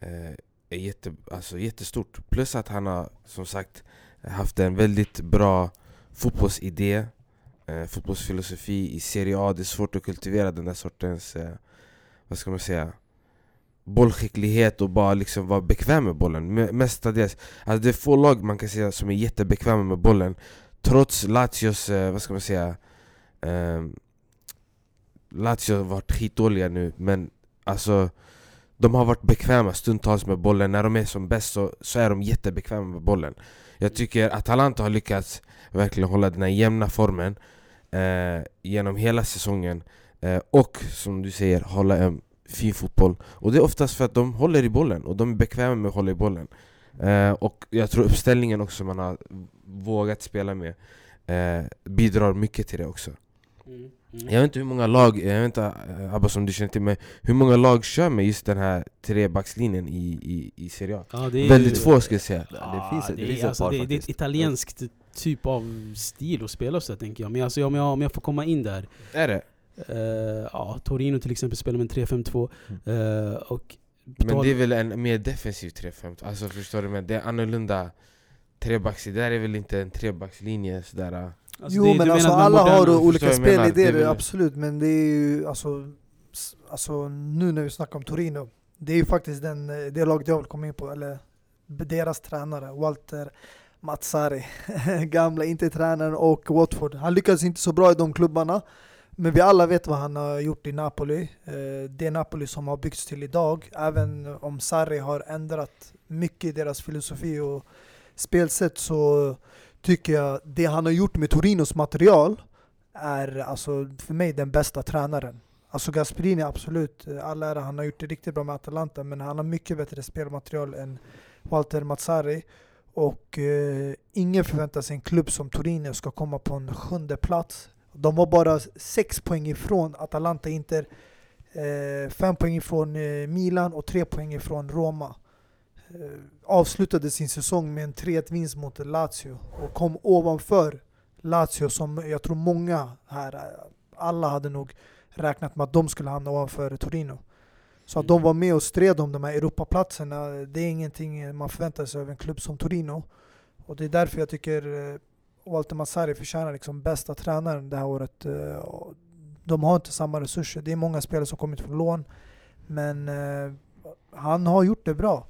C: eh, är jätte, alltså, jättestort. Plus att han har, som sagt, haft en väldigt bra fotbollsidé eh, fotbollsfilosofi i Serie A. Det är svårt att kultivera den där sortens, eh, vad ska man säga, bollskicklighet och bara liksom vara bekväm med bollen. Mestadels, alltså det är få lag man kan säga som är jättebekväma med bollen. Trots Lazios, eh, vad ska man säga, eh, Lazio har varit skitdåliga nu men alltså de har varit bekväma stundtals med bollen, när de är som bäst så, så är de jättebekväma med bollen Jag tycker att Atalanta har lyckats verkligen hålla den här jämna formen eh, genom hela säsongen eh, och som du säger, hålla en fin fotboll Och det är oftast för att de håller i bollen och de är bekväma med att hålla i bollen eh, Och jag tror uppställningen också man har vågat spela med eh, bidrar mycket till det också
A: Mm.
C: jag vet inte hur många lag, jag vet inte eh, Abba som du känner till men hur många lag kör med just den här trebackslinjen i, i, i Serie A?
A: Ja, det
C: Väldigt få skulle jag säga
B: Ja, det finns- det
A: är,
B: finns ett
A: alltså,
B: par
A: det, det är ett
B: faktiskt.
A: italienskt typ av stil att spela så tänker jag. Men alltså, om, jag, om jag får komma in där.
C: Är det?
A: eh, ja, Torino till exempel spelar med en 3-5-2. eh, och på
C: Men det är väl en mer defensiv 3-5 Alltså förstår du? Men det är annorlunda trebacks, det där är väl inte en trebackslinje sådär äh.
A: alltså,
D: jo
A: det-
D: men alltså alla har olika spelidéer, absolut. Men det är ju alltså, alltså nu när vi snackar om Torino, det är ju faktiskt den, eh, det laget jag vill komma in på, eller deras tränare, Walter Matsari, [laughs] gamla inte tränaren och Watford. Han lyckades inte så bra i de klubbarna, men vi alla vet vad han har gjort i Napoli. Eh, det Napoli som har byggts till idag, även om Sarri har ändrat mycket i deras filosofi och spelsätt så tycker jag det han har gjort med Torinos material är alltså för mig den bästa tränaren. Alltså Gasperini absolut, all ära, han har gjort det riktigt bra med Atalanta men han har mycket bättre spelmaterial än Walter Mazzari. Och eh, ingen förväntar sig en klubb som Torino ska komma på en sjunde plats. De var bara sex poäng ifrån Atalanta Inter, eh, fem poäng ifrån eh, Milan och tre poäng ifrån Roma. Eh, avslutade sin säsong med en 3-1 vinst mot Lazio och kom ovanför Lazio som jag tror många här, alla hade nog räknat med att de skulle hamna ovanför Torino. Så att de var med och stred om de här Europaplatserna, det är ingenting man förväntar sig av en klubb som Torino. Och det är därför jag tycker eh, Walter Massari förtjänar liksom bästa tränaren det här året. Eh, de har inte samma resurser, det är många spelare som kommit från lån. Men eh, han har gjort det bra.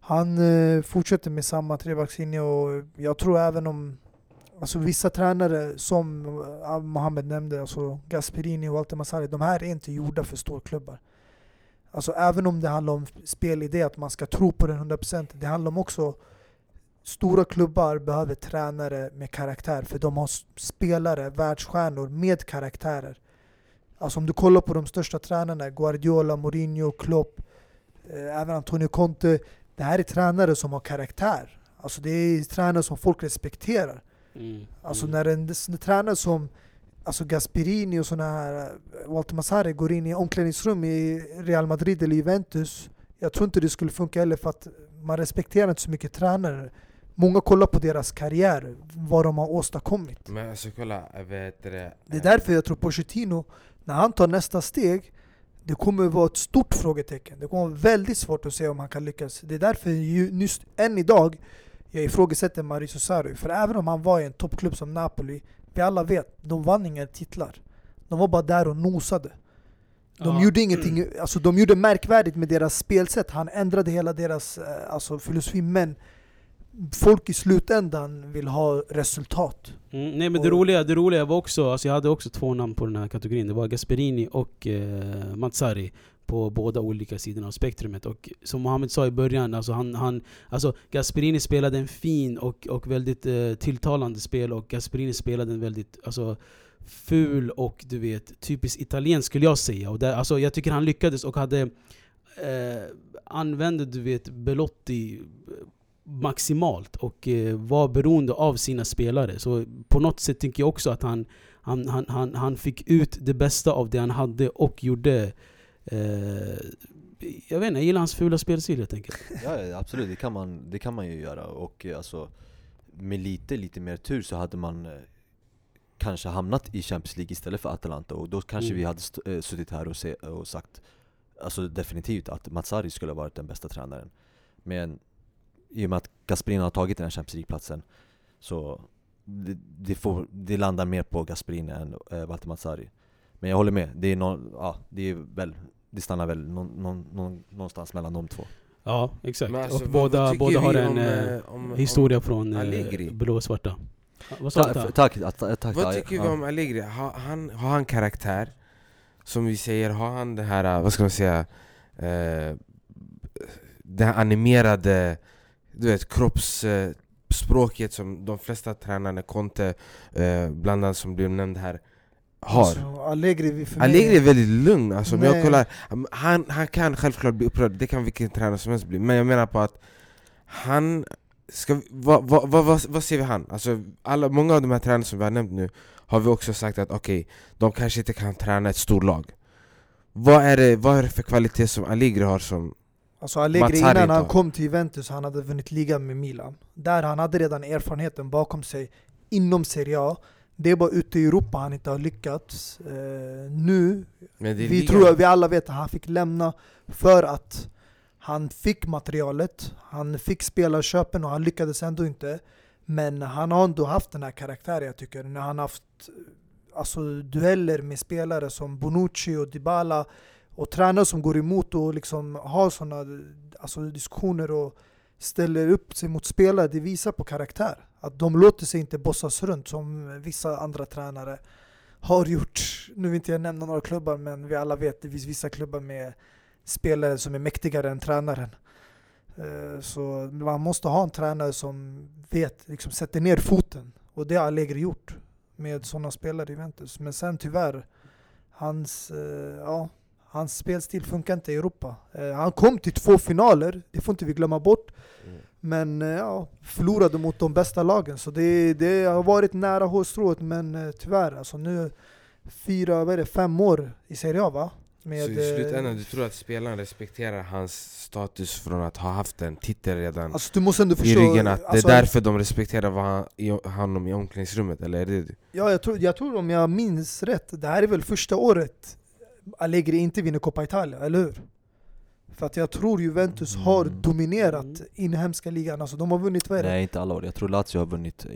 D: Han fortsätter med samma trebackslinje och jag tror även om Alltså vissa tränare som Mohammed Mohamed nämnde, alltså Gasperini och Walter Massari, de här är inte gjorda för storklubbar. Alltså även om det handlar om spelidé, att man ska tro på den 100%, det handlar om också Stora klubbar behöver tränare med karaktär, för de har spelare, världsstjärnor med karaktärer. Alltså om du kollar på de största tränarna, Guardiola, Mourinho, Klopp, eh, även Antonio Conte. Det här är tränare som har karaktär. Alltså det är tränare som folk respekterar.
A: Mm.
D: Alltså
A: mm.
D: när en, en tränare som alltså Gasperini och såna här Walter Mazzari går in i omklädningsrum i Real Madrid eller Juventus. Jag tror inte det skulle funka heller för att man respekterar inte så mycket tränare. Många kollar på deras karriär, vad de har åstadkommit.
C: Men alltså kolla, vet du det?
D: Är därför jag tror Pochettino, när han tar nästa steg, det kommer vara ett stort frågetecken. Det kommer vara väldigt svårt att se om han kan lyckas. Det är därför ju, just än idag jag ifrågasätter Mauricio Sarri. För även om han var i en toppklubb som Napoli, vi alla vet, de vann inga titlar. De var bara där och nosade. De
A: Ja.
D: gjorde ingenting, alltså de gjorde märkvärdigt med deras spelsätt. Han ändrade hela deras eh, alltså, filosofi. Men folk i slutändan vill ha resultat.
A: Mm, nej men det
D: Och-
A: roliga, det roliga var också, alltså jag hade också två namn på den här kategorin. Det var Gasperini och eh, Mazzari på båda olika sidorna av spektrumet. Och som Mohamed sa i början, alltså han, han, alltså Gasperini spelade en fin och, och väldigt eh, tilltalande spel och Gasperini spelade en väldigt alltså, ful och du vet, typiskt italiensk skulle jag säga. Och där, alltså, jag tycker han lyckades och hade eh, använde du vet Belotti eh, maximalt och eh, var beroende av sina spelare. Så på något sätt tycker jag också att han, han, han, han, han fick ut det bästa av det han hade och gjorde eh, jag vet inte, jag gillar hans fula spelstil helt enkelt. [laughs]
B: Ja, absolut, det kan, man, det kan man ju göra och eh, alltså Med lite, lite mer tur så hade man eh, Kanske hamnat i Champions League istället för Atalanta och då kanske
A: Mm.
B: vi hade st- eh, suttit här och, se, och sagt Alltså definitivt att Mazzari skulle ha varit den bästa tränaren Men i och med att Gasperini har tagit den här Champions League-platsen Så det, det, får, det landar mer på Gasperini än eh, Walter Mazzari Men jag håller med, det är, någon, ja, det är väl Det stannar väl någon, någon, någon, någonstans mellan de två
A: Ja, exakt.
C: Alltså,
A: och
C: vad-
A: båda, båda har en
C: om,
A: eh,
C: eh, om-
A: historia
C: om
A: från eh,
C: Allegri?
A: Vad sa du?
B: Tack, tack,
C: Vad tycker vi om Allegri? Har han, har han karaktär? Som vi säger, har han det här, äh, vad ska man säga, eh, det här animerade, du vet kroppsspråket som de flesta tränarna, Conte eh, bland annat som blev nämnd här, har?
D: Alltså, Allegri, för mig-
C: Allegri är väldigt lugn, alltså, jag
D: Nej.
C: kollar, han, han kan självklart bli upprörd, det kan vilken tränare som helst bli Men jag menar på att han, ska, vi- vad, vad, vad, vad, ser vi han? Alltså, alla, många av de här tränarna som vi har nämnt nu Har vi också sagt att okej, de kanske inte kan träna ett storlag vad är, det, vad är det för kvalitet som Allegri har som...
D: Alltså Allegri innan han kom till Juventus, han hade vunnit ligan med Milan. Där han hade redan erfarenheten bakom sig inom Serie A. Det är bara ute i Europa han inte har lyckats. Eh, nu, vi
C: ligan.
D: tror vi alla vet att han fick lämna för att han fick materialet, han fick spelarköpen och han lyckades ändå inte. Men han har ändå haft den här karaktären jag tycker, när han haft eh, alltså, dueller med spelare som Bonucci och Dybala och tränare som går emot och liksom har sådana alltså, diskussioner och ställer upp sig mot spelare, det visar på karaktär. Att de låter sig inte bossas runt som vissa andra tränare har gjort. Nu vill inte jag nämna några klubbar men vi alla vet det finns vissa klubbar med spelare som är mäktigare än tränaren. Eh, Så man måste ha en tränare som vet, liksom sätter ner foten. Och det har Allegri gjort med sådana spelare i Juventus. Men sen tyvärr, hans, eh, ja, hans spelstil funkar inte i Europa. Eh, Han kom till två finaler, det får inte vi glömma bort.
C: Mm.
D: Men ja, förlorade mot de bästa lagen. Så det, det har varit nära hårstrået men tyvärr, alltså nu fyra, vad är det, fem år i Serie A va? Med,
C: så i
D: eh,
C: slutändan, du tror att spelaren respekterar hans status från att ha haft en titel redan
D: Alltså du måste ändå
C: i
D: förstå...
C: ryggen? Att
D: alltså,
C: det är därför de respekterar vad han, i, honom i omklädningsrummet, eller är det
D: Ja, jag tror, jag tror om jag minns rätt, det här är väl första året Allegri inte vinner Coppa Italia, eller hur? För att jag tror Juventus har
B: Mm.
D: dominerat
A: Mm.
D: inhemska ligan, alltså de har vunnit, vad är det?
B: Nej inte alla år, jag tror Lazio har vunnit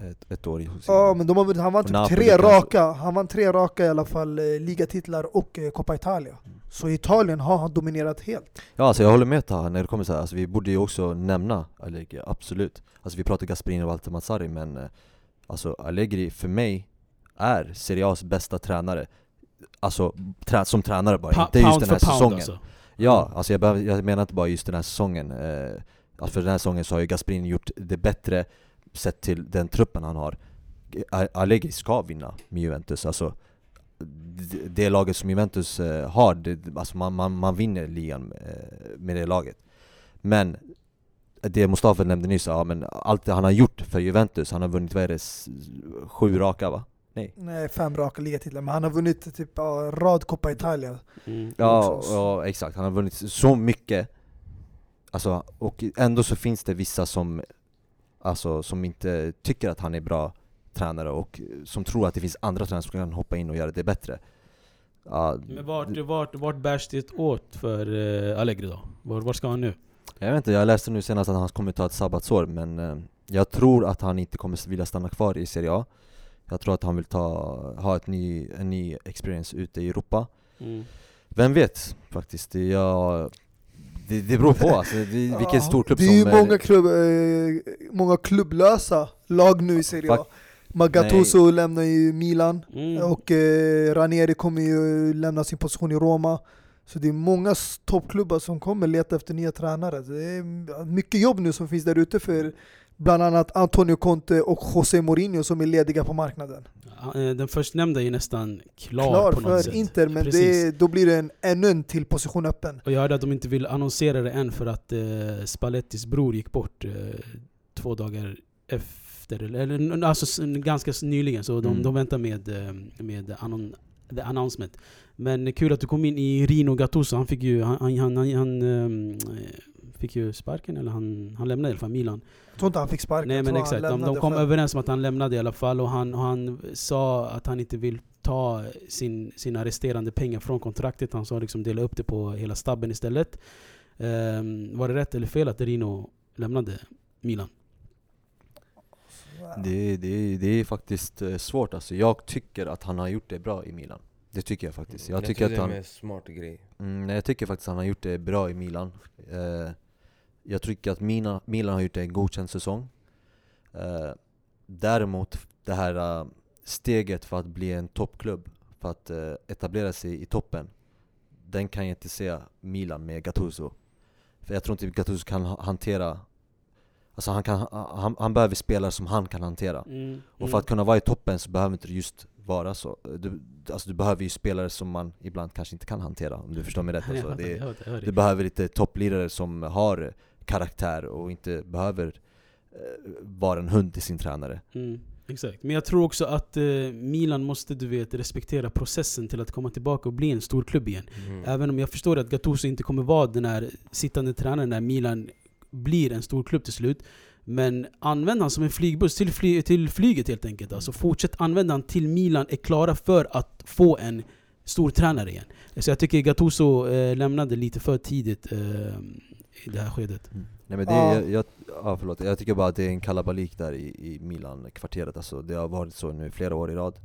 B: eh, ett, ett år i
D: Ja men de har vunnit, han vann typ tre raka, han vann tre raka i alla fall, eh, ligatitlar och eh, Coppa Italia.
B: Mm.
D: Så i Italien har han dominerat helt.
B: Ja alltså jag håller med Taha när det kommer så här. Alltså, vi borde ju också nämna Allegri, absolut Alltså vi pratar Gasperini och Walter Mazzari men Alltså Allegri för mig är Serie A's bästa tränare Alltså trä som tränare bara,
A: Pa-
B: inte just
A: pound
B: den här
A: för pound
B: säsongen
A: alltså.
B: Ja, alltså jag, behöver, jag menar inte bara just den här säsongen eh, alltså För den här säsongen så har ju Gasperini gjort det bättre Sett till den truppen han har Allegri ska vinna med Juventus, alltså det, det laget som Juventus eh, har, det, alltså man, man, man vinner ligan eh, med det laget Men det Mustafa nämnde nyss, ja men allt det han har gjort för Juventus, han har vunnit, vad är det, sju raka va?
D: Nej, fem raka ligatitlar, men han har vunnit typ ja, rad Coppa Italia.
A: Mm.
B: Ja, ja exakt, han har vunnit så mycket Alltså, och ändå så finns det vissa som Alltså som inte tycker att han är bra tränare och som tror att det finns andra tränare som kan hoppa in och göra det bättre ja,
A: Men vart, vart, vart bärs det åt för uh, Allegri då? Var, var ska han nu?
B: Jag vet inte, jag läste nu senast att han kommer ta ett sabbatsår men eh, Jag tror att han inte kommer vilja stanna kvar i Serie A Jag tror att han vill ta, ha ett ny, en ny experience ute i Europa
A: Mm.
B: Vem vet faktiskt, det, jag, det, det beror på alltså, det, [laughs] vilken
D: Ja,
B: stor klubb
D: Det är ju
B: som
D: många, klubb, eh, många klubblösa lag nu i Serie A.
B: Fak-
D: Magattuso lämnar ju Milan.
A: Mm.
D: Och eh, Ranieri kommer ju lämna sin position i Roma. Så det är många toppklubbar som kommer leta efter nya tränare. Det är mycket jobb nu som finns där ute för bland annat Antonio Conte och José Mourinho som är lediga på marknaden.
A: Eh, Den förstnämnda är nästan klar,
D: Klar
A: på något
D: för
A: sätt.
D: Inter, men det, då blir det en, ännu en till position öppen.
A: Och jag hörde att de inte vill annonsera det än för att eh, Spallettis bror gick bort eh, två dagar efter, eller alltså ganska nyligen, så de,
B: Mm.
A: de väntar med, eh, med annon, the announcement. Men kul att du kom in i Rino Gattuso, han fick ju, han, han, han, han ehm, fick ju sparken, eller han, han lämnade i alla fall Milan.
D: Jag tror inte han fick sparken.
A: Nej
D: jag
A: men
D: han
A: exakt, de, de kom
D: själv.
A: överens om att han lämnade i alla fall och han, och han sa att han inte vill ta sin, sina resterande pengar från kontraktet. Han sa liksom dela upp det på hela stabben istället. Ehm, var det rätt eller fel att Rino lämnade Milan?
B: Det, det, det är faktiskt eh, svårt alltså. Jag tycker att han har gjort det bra i Milan. Det tycker jag faktiskt. Jag, tycker
C: tror
B: att
C: det är
B: han...
C: en smart grej.
B: Mm, nej, jag tycker faktiskt att han har gjort det bra i Milan. Eh, jag tycker att Milan, Milan har gjort en godkänd säsong. Eh, däremot, det här eh, steget för att bli en toppklubb, för att eh, etablera sig i toppen, den kan jag inte se Milan med Gattuso. För jag tror inte Gattuso kan ha- hantera Alltså han, kan, han, han behöver spelare som han kan hantera.
A: Mm,
B: Och för att kunna vara i toppen så behöver inte just vara så. Du, alltså du behöver ju spelare som man ibland kanske inte kan hantera, om du förstår mig rätt. Alltså, [laughs] det, du behöver lite topplirare som har karaktär och inte behöver eh, vara en hund till sin tränare.
A: Mm, exakt. Men jag tror också att eh, Milan måste du vet, respektera processen till att komma tillbaka och bli en stor klubb igen.
C: Mm.
A: Även om jag förstår att Gattuso inte kommer vara den här sittande tränaren när Milan blir en stor klubb till slut. Men använd han som en flygbuss till, fly, till flyget helt enkelt. Alltså fortsätt använda han till Milan är klara för att få en stor tränare igen. Så jag tycker Gattuso eh, lämnade lite för tidigt eh, i det här skedet.
B: Nej men det,
D: Ja.
B: jag, jag, ja, förlåt. jag tycker bara att det är en kalabalik där i, i Milan-kvarteret. Alltså, det har varit så nu flera år i rad.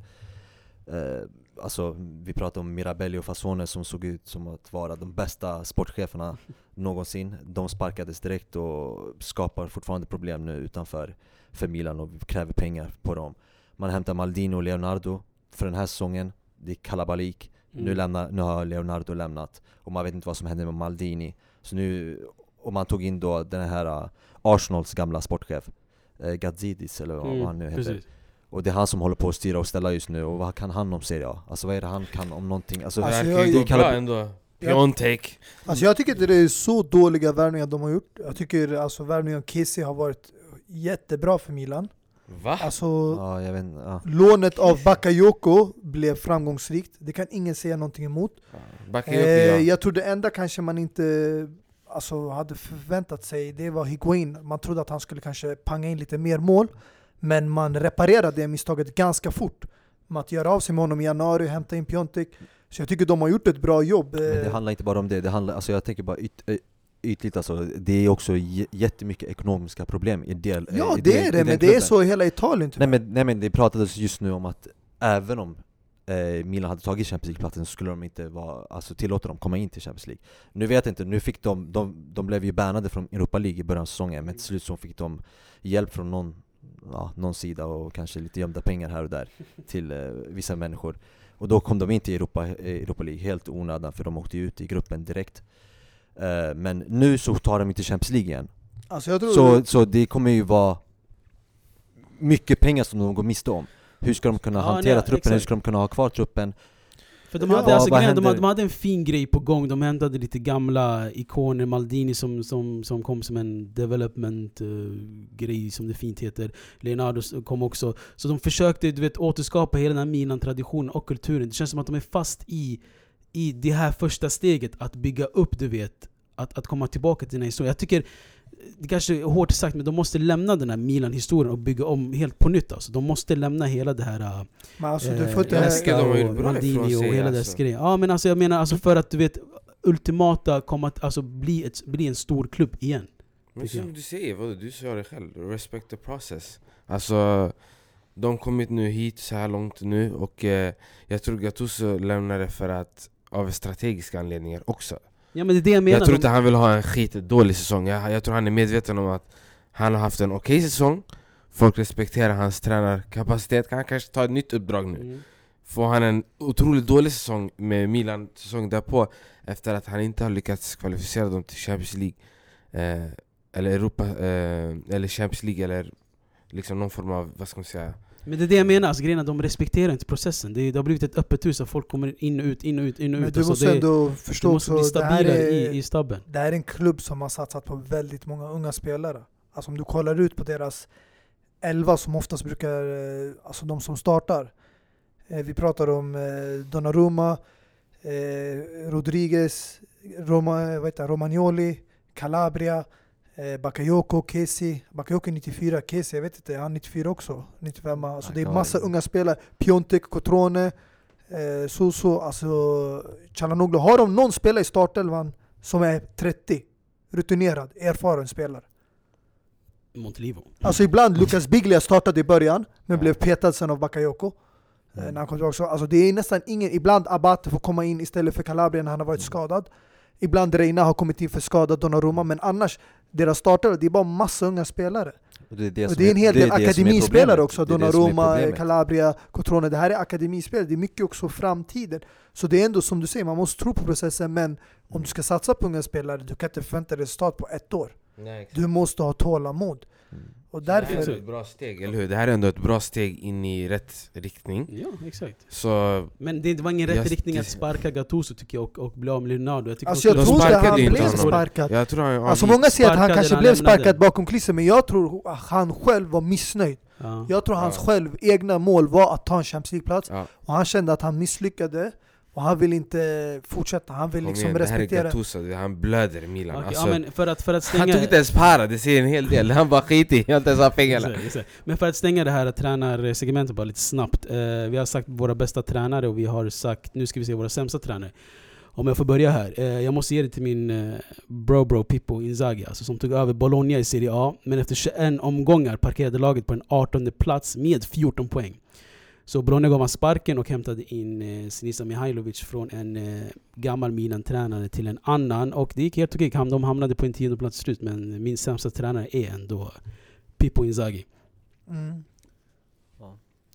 B: Eh, alltså, vi pratar om Mirabelli och Fasone som såg ut som att vara de bästa sportcheferna [laughs] någonsin. De sparkades direkt och skapar fortfarande problem nu utanför för Milan och kräver pengar på dem. Man hämtar Maldini och Leonardo för den här säsongen. Det är kalabalik.
A: Mm.
B: Nu, lämnar, nu har Leonardo lämnat och man vet inte vad som händer med Maldini. Så nu, och man tog in då den här uh, Arsenals gamla sportchef, uh, Gazidis eller vad, vad han nu heter.
A: Mm, precis.
B: Och det är han som håller på att styra och ställa just nu, och vad kan han om Serie A? Alltså vad är det han kan om någonting? Alltså,
C: Det
D: Alltså,
C: verkar
D: jag-
B: det kallar-
C: bra ändå. Piontek.
D: Alltså jag tycker inte det är så dåliga värvningar de har gjort. Jag tycker alltså värvningen av Kessie har varit jättebra för Milan.
C: Va?
D: Alltså
B: Ja, jag vet ja.
D: lånet av Bakayoko blev framgångsrikt. Det kan ingen säga någonting emot.
C: Ja.
D: Eh, jag tror det enda kanske man inte alltså, hade förväntat sig, det var Higuain. Man trodde att han skulle kanske panga in lite mer mål. Men man reparerade det misstaget ganska fort. Med att göra av sig med honom i januari, hämta in Piontek. Så jag tycker de har gjort ett bra jobb.
B: Men det
D: Eh,
B: handlar inte bara om det, det handlar, alltså jag tänker bara yt, eh, ytligt alltså, det är också jättemycket ekonomiska problem i del i
D: Ja
B: den-
D: det är
B: i
D: det, men det är
B: klubben.
D: så i hela Italien tyvärr.
B: Nej men, nej men det pratades just nu om att även om eh, Milan hade tagit Champions League-platsen så skulle de inte vara, alltså tillåta dem komma in till Champions League. Nu vet jag inte, nu fick de, de, de blev ju bannade från Europa League i början av säsongen men till slut så fick de hjälp från någon, ja, någon sida och kanske lite gömda pengar här och där till eh, vissa människor. Och då kom de in till Europa, eh, Europa League helt onödan för de åkte ut i gruppen direkt. Eh, Men nu så tar de inte Champions League igen.
D: Alltså
B: så, så det kommer ju vara mycket pengar som de går miste om. Hur ska de kunna
A: Ja,
B: hantera
A: nej,
B: truppen? Hur
A: exakt.
B: ska de kunna ha kvar truppen?
A: För de
D: Ja,
A: hade, alltså,
B: vad
A: grejen, de, hade, de hade en fin grej på gång, de hämtade lite gamla ikoner, Maldini som, som, som kom som en development eh, grej som det fint heter. Leonardo kom också. Så de försökte du vet, återskapa hela den här Milan-traditionen och kulturen. Det känns som att de är fast i, i det här första steget, att bygga upp du vet, att, att komma tillbaka till den här historien. Jag tycker, det kanske är hårt sagt, men de måste lämna den här Milan-historien och bygga om helt på nytt. Alltså. De måste lämna hela det här eh,
D: Men alltså, du
A: Eh,
D: får inte...
C: har gjort
A: och
C: bra
A: Maldini och hela
C: alltså.
A: dess grej. Ja men alltså jag menar alltså för att du vet ultimata komma att alltså, bli, ett, bli en stor klubb igen.
C: Men som
A: jag.
C: du säger, vad, du sa det själv, respect the process Alltså, de har kommit nu hit så här långt nu och eh, jag tror Gattuso lämnade för att av strategiska anledningar också
A: Ja men det är det jag menar.
C: Jag tror inte han vill ha en skitdålig säsong, jag, jag tror han är medveten om att han har haft en okej säsong Folk respekterar hans tränarkapacitet, kan han kanske ta ett nytt uppdrag nu
A: Mm.
C: Får han en otroligt dålig säsong med Milan säsong därpå Efter att han inte har lyckats kvalificera dem till Champions League eh, Eller Europa, eh, eller Champions League eller liksom någon form av, vad ska man säga
A: Men det är det jag menar, alltså, grejen de respekterar inte processen. Det, är- det har blivit ett öppet hus, folk kommer in och ut, in och ut, in och
D: Men
A: ut.
D: du
A: Alltså,
D: måste
A: det,
D: ändå förstå
A: måste bli stabilare
D: är,
A: i, i stabben.
D: det här är en klubb som har satsat på väldigt många unga spelare. Alltså om du kollar ut på deras elva som oftast brukar, eh, alltså de som startar. Eh, Vi pratar om eh, Donnarumma, Rodriguez, Roma, vad heter, Romagnoli, Calabria, eh, Bakayoko, Kesi. Bakayoko är 94, Kesi, jag vet inte, är han 94 också? 95, alltså det är massa unga spelare. Piontek, Cotrone, eh, Suso, alltså Chalanoglu. Har de någon spelare i startelvan som är 30, rutinerad, erfaren spelare?
A: Montelivo.
D: Alltså ibland, Lucas Biglia startade i början, men blev petad sen av Bakayoko.
B: Mm.
D: När han kom tillbaka. Så, Alltså det är nästan ingen, ibland Abate får komma in istället för Calabria när han har varit skadad. Ibland Reina har kommit in för skadad Donnarumma, men annars, deras startare, det är bara massa unga spelare.
B: Och det är, det
D: Och det är en hel del
B: det är det som är
D: akademispelare också,
B: Det är det som är
D: Donnarumma. Calabria, Cotrone. Det här är akademispelare, det är mycket också framtiden. Så det är ändå som du säger, man måste tro på processen, men om du ska satsa på unga spelare, du kan inte förvänta dig resultat på ett år.
C: Nej,
D: Du måste ha tålamod. Och
C: Det här är
D: därför...
C: ett bra steg, eller hur? Det här är ändå ett bra steg in i rätt riktning.
A: Ja, exakt.
C: Så
A: Men det var ingen rätt
C: Jag-
A: riktning att sparka Gattuso tycker jag och, och bli av med Leonardo. Jag
D: Alltså jag tror inte han blev sparkad.
C: jag tror han...
D: Alltså många säger att han kanske blev sparkad bakom kulissen, men jag tror att han själv var missnöjd.
A: ja.
D: Jag tror hans
C: Ja.
D: själv egna mål var att ta en Champions League-plats,
C: ja,
D: och han kände att han misslyckade, och han vill inte fortsätta, han vill liksom
C: igen, det här är
D: respektera.
C: Gattuso, det- han blöder i Milan.
A: Okej,
C: alltså,
A: ja, men för att, för att
C: han
A: stänga...
C: tog inte ens para, det säger en hel del. Han bara skit i, jag har inte ens haft pengarna.
A: Men för att stänga det här tränarsegmentet bara lite snabbt. Eh, vi har sagt våra bästa tränare och vi har sagt, nu ska vi se våra sämsta tränare. Om jag får börja här. Eh, jag måste ge det till min eh, bro bro Pippo Inzaghi, alltså, som tog över Bologna i Serie A. Men efter 21 omgångar parkerade laget på en 18 plats med 14 poäng. Så Bologna gav han sparken och hämtade in eh, Sinisa Mihailovic från en eh, gammal Milan-tränare till en annan. Och det gick helt okej, de hamnade på en tionde plats slut. Men min sämsta tränare är ändå Pippo Inzaghi.
D: Mm.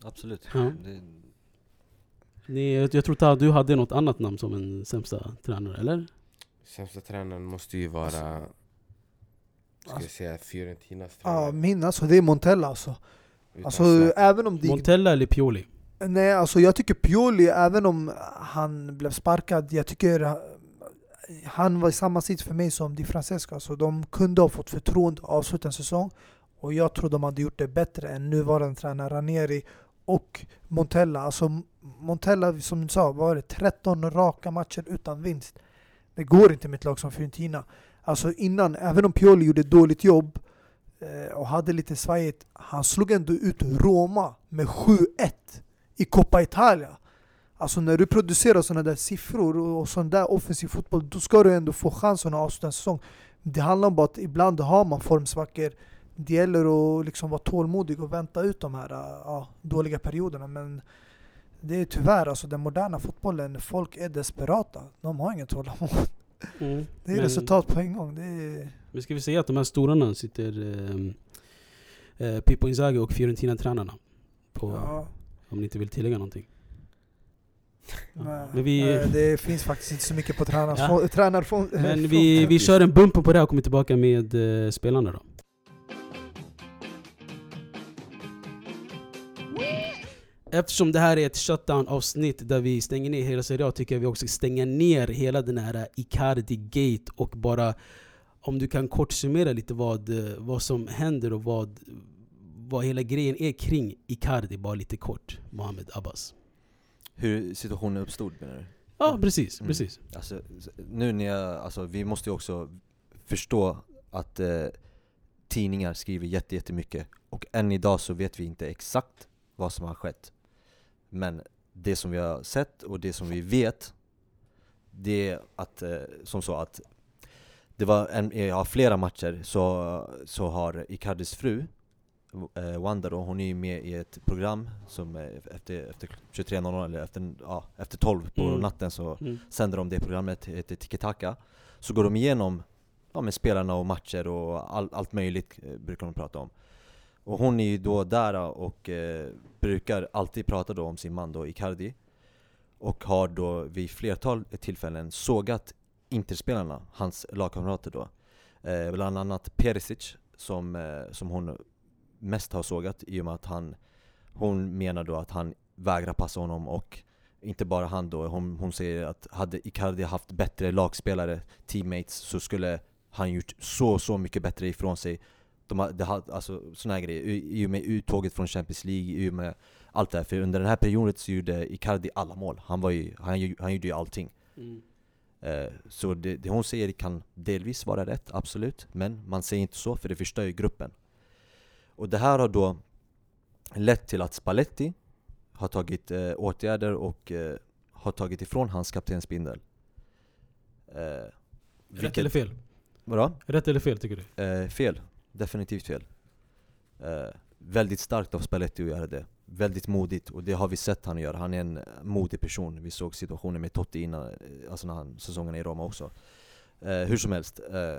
B: Absolut.
A: Ja.
B: Det,
A: Ni, jag, jag tror att du hade något annat namn som en sämsta tränare, eller?
C: Sämsta tränaren måste ju vara... Ska jag säga Fiorentinas
D: Ja,
C: tränare.
D: min alltså, det är Montella alltså. Alltså
C: Zlatan.
D: även om det gick
A: Montella eller Pioli?
D: Nej, alltså jag tycker Pioli, även om han blev sparkad, jag tycker han var i samma sits för mig som Di Francesco. Alltså de kunde ha fått förtroende att avsluta en säsong och jag tror de hade gjort det bättre än nuvarande tränare Ranieri och Montella. Alltså Montella, som du sa, var det 13 raka matcher utan vinst. Det går inte med ett lag som Fiorentina. Alltså innan, även om Pioli gjorde ett dåligt jobb Eh, och hade lite svajigt, han slog ändå ut Roma med 7-1 i Coppa Italia. Alltså när du producerar sådana där siffror och, sån där offensiv fotboll, då ska du ändå få chansen att avsluta en säsong. Det handlar om bara att ibland har man formsvackor. Det gäller att liksom vara tålmodig och vänta ut de här eh, ja, dåliga perioderna. Men det är tyvärr, alltså den moderna fotbollen, folk är desperata. De har inget tålamod.
A: Mm.
D: Det är
A: Men-
D: resultat på en gång. Det är...
A: Men ska vi säga att de här storarna sitter eh, eh, Pippo Inzaghi och Fiorentina-tränarna?
D: Ja,
A: Om ni inte vill tillägga någonting. Ja. [laughs]
D: nej,
A: Men vi,
D: nej, det finns faktiskt inte så mycket på tränars,
A: Ja. [laughs]
D: tränarfront.
A: men [laughs] vi, vi kör en bumper på det här och kommer tillbaka med eh, spelarna då. Eftersom det här är ett shutdown-avsnitt där vi stänger ner hela Serie A tycker jag vi också ska stänga ner hela den här Icardi-gate och bara om du kan kort summera lite vad, eh, vad som händer och vad, vad hela grejen är kring Icardi, bara lite kort, Mohamed Abbas.
B: hur situationen uppstod menar du?
A: Ja, precis.
B: Mm.
A: precis.
B: Alltså, nu när jag, alltså, vi måste ju också förstå att eh, tidningar skriver jätte, jättemycket och än idag så vet vi inte exakt vad som har skett. Men det som vi har sett och det som vi vet det är att, eh, som så att det var en, ja, flera matcher så, så har Icardis fru eh, Wanda då, hon är ju med i ett program som eh, efter, efter 23.00 eller efter, ja, efter 12 på
A: Mm.
B: natten så
A: Mm.
B: sänder de det programmet, heter Tiki Taka Så går de igenom ja, med spelarna och matcher och all, allt möjligt eh, brukar de prata om och hon är ju då där eh, och eh, brukar alltid prata då om sin man då, Icardi. Och har då vid flertal tillfällen sågat Interspelarna, hans lagkamrater då. Eh, Bland annat Perisic som, eh, som hon mest har sågat i och med att han Hon menar då att han vägrar passa honom. Och inte bara han då, hon, hon säger att hade Icardi haft bättre lagspelare, teammates, så skulle han gjort så, så mycket bättre ifrån sig de har, alltså såna här grejer, i, och med uttåget från Champions League, i och med allt det här För under den här perioden så gjorde Icardi alla mål, han, var ju, han, han gjorde ju allting
A: Mm.
B: Eh, Så det, det hon säger kan delvis vara rätt, absolut Men man säger inte så för det förstör ju gruppen Och det här har då lett till att Spalletti har tagit eh, åtgärder och eh, har tagit ifrån hans kaptensbindel eh,
A: Rätt eller fel?
B: Vadå?
A: Rätt eller fel tycker du?
B: Eh, fel, definitivt fel Eh, väldigt starkt av Spalletti att göra det. Väldigt modigt, och det har vi sett han göra. Han är en modig person. Vi såg situationen med Totti innan, eh, alltså när han, säsongen i Roma också. Eh, hur som helst, eh,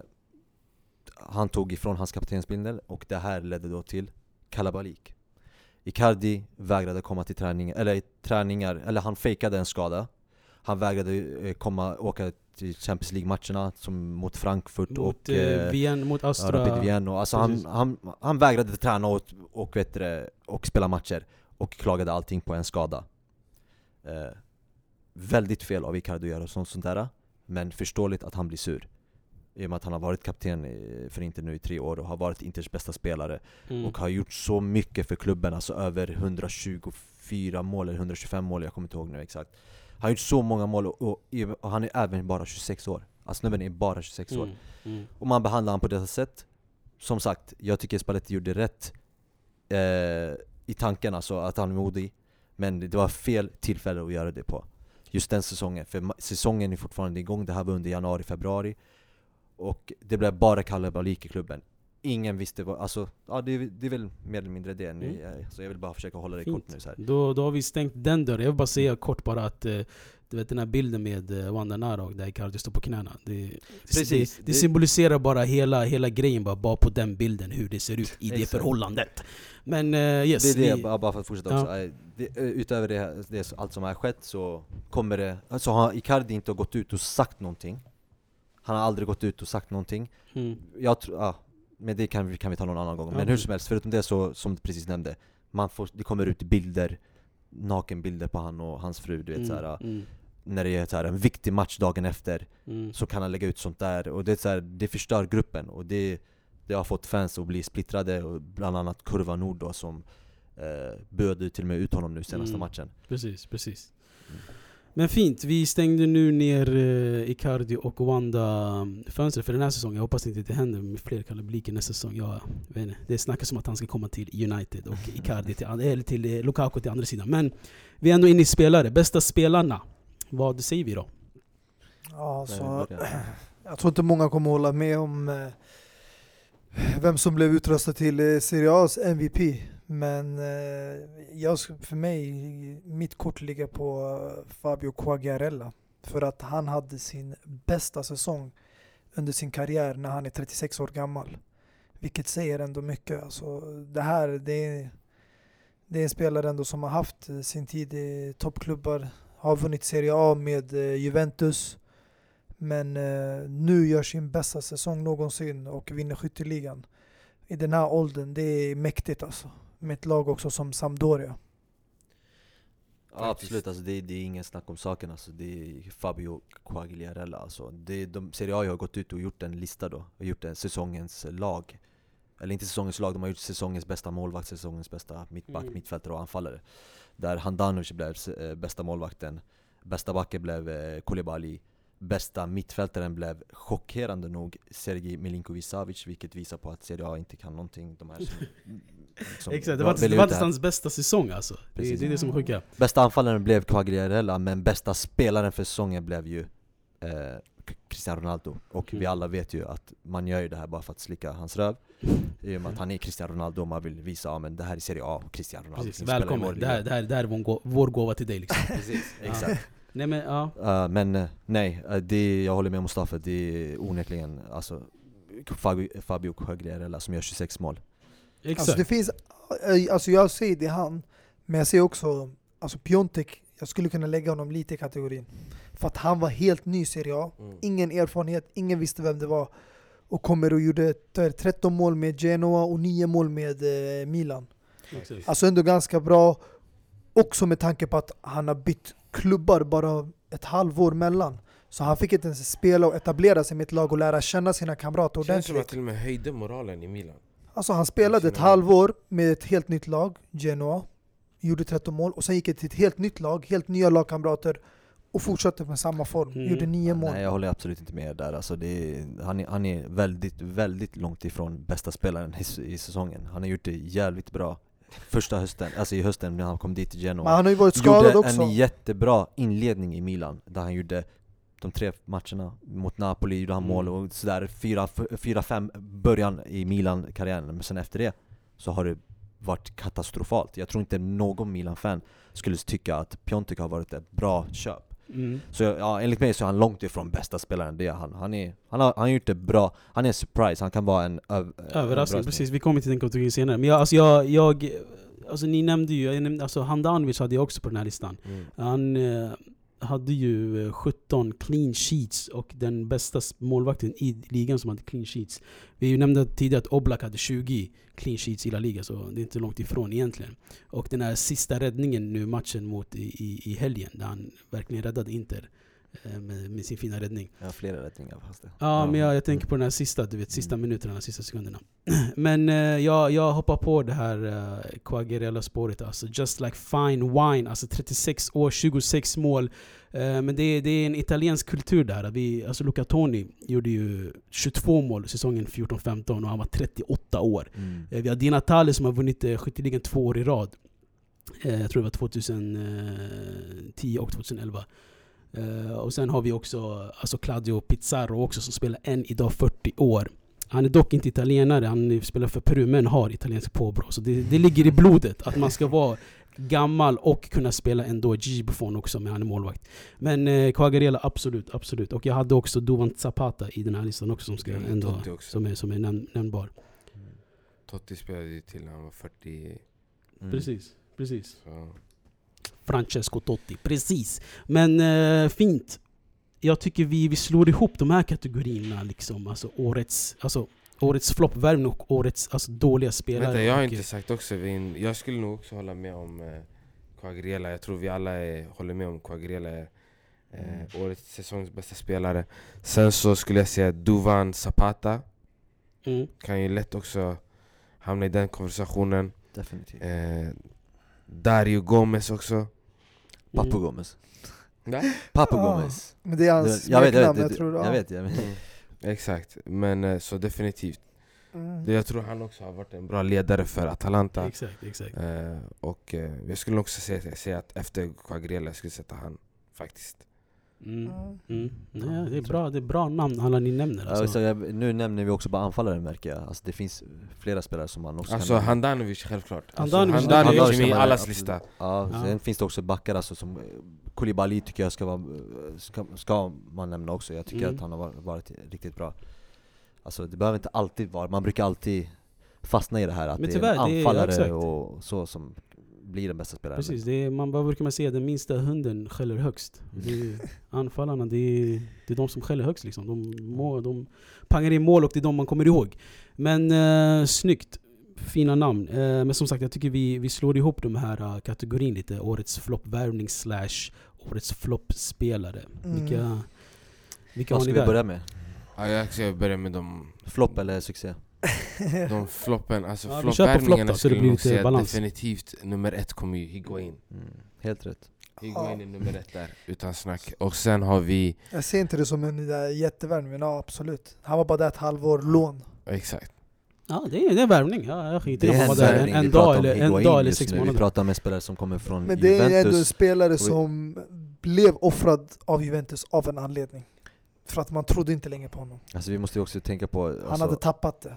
B: han tog ifrån hans kaptensbindel och det här ledde då till kalabalik. Icardi vägrade komma till träning, eller träningar, eller han fejkade en skada. Han vägrade eh, komma, åka Champions League-matcherna som mot Frankfurt
A: Mot,
B: och
A: eh,
B: eh,
A: Vien, mot Astra.
B: Rapid Vienna. Alltså han, han, han vägrade träna och, och, vet det, och spela matcher och klagade allting på en skada. Eh, väldigt fel av Icardi att göra sånt, sånt där, men förståeligt att han blir sur. I och med att han har varit kapten för Inter nu i tre år och har varit Inters bästa spelare
A: Mm.
B: och har gjort så mycket för klubben, alltså över 124 mål eller 125 mål, jag kommer inte ihåg nu exakt. Han har gjort så många mål och, och, och han är även bara 26 år. Alltså snubben är bara 26 år.
A: Mm. Mm.
B: Och man behandlar honom på detta sätt Som sagt, jag tycker Spalletti gjorde rätt eh, I tanken alltså, att han är modig Men det var fel tillfälle att göra det på Just den säsongen, för säsongen är fortfarande igång Det här var under januari, februari Och det blev bara kalabalik i klubben Ingen visste vad, alltså, ja det, är- det är väl mer eller mindre det
A: Mm.
B: Så jag vill bara försöka hålla det
A: Fint.
B: kort nu så här.
A: Då, då har vi stängt den dörren. Jag vill bara säga kort bara att eh, du vet den här bilden med eh, Wanda Narok där Icardi står på knäna. Det,
B: Precis.
A: det, det
B: Det-
A: symboliserar bara hela, hela grejen bara, bara på den bilden, hur det ser ut i det förhållandet. Men eh, yes,
B: Det är det,
A: vi,
B: bara för att fortsätta
A: Ja.
B: också. Det, utöver det, det, allt som har skett så kommer det, alltså har Icardi inte gått ut och sagt någonting Han har aldrig gått ut och sagt någonting
A: mm,
B: Jag tror, ja, men det kan vi, kan vi ta någon annan gång. Men hur
A: precis.
B: som helst, förutom det så, som du precis nämnde man får, Det kommer ut bilder, nakenbilder på han och hans fru, du vet
A: mm,
B: såhär
A: mm,
B: När det är så här, en viktig match dagen efter,
A: mm.
B: så kan han lägga ut sånt där Och det, är så här, det förstör gruppen, och det, det har fått fans att bli splittrade, och bland annat Kurva Nord då som eh, ut till och med ut honom nu senaste
A: Mm.
B: matchen
A: Precis, precis.
B: Mm.
A: Men fint, vi stängde nu ner eh, Icardi och Wanda fönstret för den här säsongen. Jag hoppas inte det händer med fler kalabliker nästa säsong. Jag vet inte. Det snackas om att han ska komma till United och [laughs] Icardi till, eller till eh, Lukaku till andra sidan. Men vi är ändå inne i spelare. Bästa spelarna. Vad säger vi då?
D: Ja, så,
B: börja. [clears throat]
D: jag tror inte många kommer hålla med om eh, vem som blev utröstad till eh, Serie A's MVP. Men eh, jag, för mig, mitt kort ligger på Fabio Quagliarella. För att han hade sin bästa säsong under sin karriär när han är 36 år gammal. Vilket säger ändå mycket. Alltså, det här, det är, det är en spelare ändå som har haft eh, sin tid i toppklubbar. Har vunnit Serie A med eh, Juventus. Men eh, nu gör sin bästa säsong någonsin och vinner skytteligan. I den här åldern, det är mäktigt alltså. Med ett lag också som Sampdoria.
B: Ja, absolut, alltså det, det är ingen snack om saken alltså. Det är Fabio Quagliarella alltså. det, de, Serie A har gått ut och gjort en lista då, och gjort en säsongens lag Eller inte säsongens lag, de har gjort säsongens bästa målvakt, säsongens bästa mittback,
A: Mm.
B: mittfältare och anfallare Där Handanovic blev eh, bästa målvakten, bästa backen blev eh, Koulibaly Bästa mittfältaren blev chockerande nog Sergej Milinkovic Savic, vilket visar på att Serie A inte kan någonting de här som, [laughs] som
A: Exakt, det var, det var
B: det
A: inte hans bästa säsong alltså. Det,
B: Precis.
A: det är det som är sjuka.
B: Bästa anfallaren blev Quagliarella, men bästa spelaren för säsongen blev ju eh, Cristiano Ronaldo Och
A: Mm.
B: vi alla vet ju att man gör ju det här bara för att slicka hans röv I och med att han är Cristiano Ronaldo och man vill visa att men det här är Serie A, Cristiano Ronaldo
A: Precis, välkommen. Det här, det, här, det här är vår, gå- vår gåva till dig liksom. [laughs]
B: Precis, exakt
A: Nej men ja.
B: Uh, Men eh, nej, eh, det, jag håller med Mustafa, det är onekligen alltså, Fabio, Fabio Quagliarella som gör 26 mål
A: Exakt.
D: Alltså det finns, eh, alltså jag säger det han, men jag ser också, alltså Piontek, jag skulle kunna lägga honom lite i kategorin. För att han var helt ny i Serie A,
C: Mm.
D: ingen erfarenhet, ingen visste vem det var. Och kommer och gjorde eh, 13 mål med Genoa och 9 mål med eh, Milan.
A: Exakt.
D: Alltså ändå ganska bra. Också med tanke på att han har bytt klubbar bara ett halvår mellan. Så han fick inte ens spela och etablera sig med ett lag och lära känna sina kamrater
C: Det känns som att
D: ordentligt.
C: till och med höjde moralen i Milan.
D: Alltså han spelade ett halvår med ett helt nytt lag, Genoa. Gjorde 13 mål och sen gick det till ett helt nytt lag, helt nya lagkamrater. Och fortsatte med samma form.
A: Mm.
D: Gjorde 9 mål.
B: Nej jag håller absolut inte med där alltså, är, han, är, han är väldigt, väldigt långt ifrån bästa spelaren i, i säsongen Han har gjort det jävligt bra Första hösten, alltså i hösten när han kom dit till
D: Men
B: Genoa
D: han har ju varit skadad
B: Gjorde
D: också.
B: en jättebra inledning i Milan, där han gjorde de tre matcherna mot Napoli, gjorde han
A: Mm.
B: mål och sådär fyra, f- fyra fem början i Milan-karriären Men sen efter det, så har det varit katastrofalt. Jag tror inte någon Milan-fan skulle tycka att Piontek har varit ett bra köp.
A: Mm.
B: Så ja, enligt mig så är han långt ifrån bästa spelaren, det är han. Han, är, han, har, han har gjort det bra, han är en surprise, han kan vara en öv,
A: Överraskning, precis. Vi kommer till den kategorin senare. Men jag, alltså jag, jag alltså ni nämnde ju, jag nämnde, alltså Handanovic hade jag också på den här listan.
C: Mm.
A: Han eh, hade ju eh, 17 clean sheets och den bästa målvakten i ligan som hade clean sheets. Vi nämnde tidigare att Oblak hade 20 clean sheets i La Liga, så det är inte långt ifrån egentligen. Och den här sista räddningen nu, matchen mot i, i, i helgen, där han verkligen räddade Inter eh, med, med sin fina räddning.
B: Har flera räddningar fast det.
A: Ja, men jag, jag tänker på den här sista, du vet, sista minuterna, de sista sekunderna. [clears throat] Men eh, jag, jag hoppar på det här uh, Quagliarella-spåret alltså. Just like fine wine, alltså 36 år, 26 mål. Eh, men det, är- det är en italiensk kultur där. Vi, alltså Luca Toni gjorde ju 22 mål säsongen 14-15 och han var 38 år.
B: Mm.
A: Eh, vi har Di Natale som har vunnit uh, skytteligan två år i rad. Eh, jag tror det var 2010 och 2011. Eh, och sen har vi också alltså Claudio Pizarro också som spelar än idag 40 år. Han är dock inte italienare, han spelar för Peru men har italiensk påbrå. Så det, det ligger i blodet att man ska [laughs] vara gammal och kunna spela ändå. Gigi Buffon också, men han är målvakt. Men eh, Quagliarella, absolut, absolut. Och jag hade också Duvan Zapata i den här listan också som, ska
C: Mm,
A: ändå, som är, som är näm- nämnbar.
C: Totti spelade ju till när han var 40.
B: Mm.
A: Precis, precis.
C: Så.
A: Francesco Totti, precis. Men eh, fint. Jag tycker vi, vi slår ihop de här kategorierna, liksom. Alltså årets, alltså, årets floppvärvning och årets alltså, dåliga spelare.
C: Vänta, jag har inte sagt också, jag skulle nog också hålla med om eh, Quagliarella. Jag tror vi alla är, håller med om Quagliarella är eh, årets säsongs bästa spelare. Sen så skulle jag säga Duvan Zapata,
A: Mm.
C: kan ju lätt också hamna i den konversationen.
B: Definitivt.
C: Eh, Dario Gomez också.
B: Papu
A: Mm.
B: Gomez.
C: Ja.
B: Papu
D: Ja.
B: Gomez.
D: Men det är hans
B: Det- jag vet, jag
D: smeknamn, jag tror.
B: jag
D: ja.
B: vet, jag vet.
C: Mm. Exakt, men eh, så definitivt.
D: Mm.
C: Det- Jag tror han också har varit en bra ledare för Atalanta.
A: Exakt, exakt.
C: Eh, och eh, jag skulle också säga, säga att efter skulle jag sätta han faktiskt.
A: Mm.
D: Mm.
A: Nej, det, är bra, det är bra namn alla ni nämner. Alltså.
B: så jag, nu nämner vi också bara anfallare märker jag. Alltså, det finns flera spelare som man också
C: Alltså
B: kan nämna.
C: Handanovic självklart. Alltså,
A: Handanovic-
C: Handanovic
B: Handanovic
C: är i allas lista.
B: Ja,
A: Ja.
B: sen finns det också backar alltså, som eh, Koulibaly tycker jag ska, vara, eh, ska, ska man nämna också. Jag tycker
A: Mm.
B: att han har varit, riktigt bra. Alltså det behöver inte alltid vara, man brukar alltid fastna i det här att
A: Men
B: det
A: tyvärr,
B: är en
A: det är-
B: anfallare
A: exakt.
B: och så som blir den bästa spelaren.
A: Precis, det är, man, vad brukar man säga? Den minsta hunden skäller högst. Det är, anfallarna, det är, det är de som skäller högst liksom. De, må, de pangar in mål och det är de man kommer ihåg. Men eh, snyggt. Fina namn. Eh, men som sagt, jag tycker vi, vi slår ihop de här uh, kategorin lite. Årets floppvärvning slash årets floppspelare.
D: Mm.
A: Vilka, vilka
B: Vad
A: har
B: ska
A: ni
B: vi
A: där?
B: börja med?
C: Ja, jag ska börja med de,
B: Flopp eller succé? [laughs]
C: de floppen. Alltså
A: Ja, vi kör på flopp
C: floppvärvningarna
A: då, så det
C: skulle nog säga
A: balans.
C: definitivt nummer ett kommer ju Higuain.
B: Mm, helt rätt.
C: Higuain är nummer ett där, utan snack. Och sen har vi,
D: Jag ser inte det som en där jättevärvning, men ja, absolut. Han var bara där ett halvår, lån.
C: exakt.
A: Ja, det är, det är en värvning. Ja, jag skiter
B: Det
A: i om
B: en
A: var där en, en dag eller, en dag eller sex
B: nu. Vi
A: månader.
B: pratar med spelare som kommer från
D: Men det är ändå en
B: Juventus.
D: spelare som blev offrad av Juventus av en anledning. För att man trodde inte längre på honom.
B: Alltså vi måste ju också tänka på... Alltså,
D: Han hade tappat det.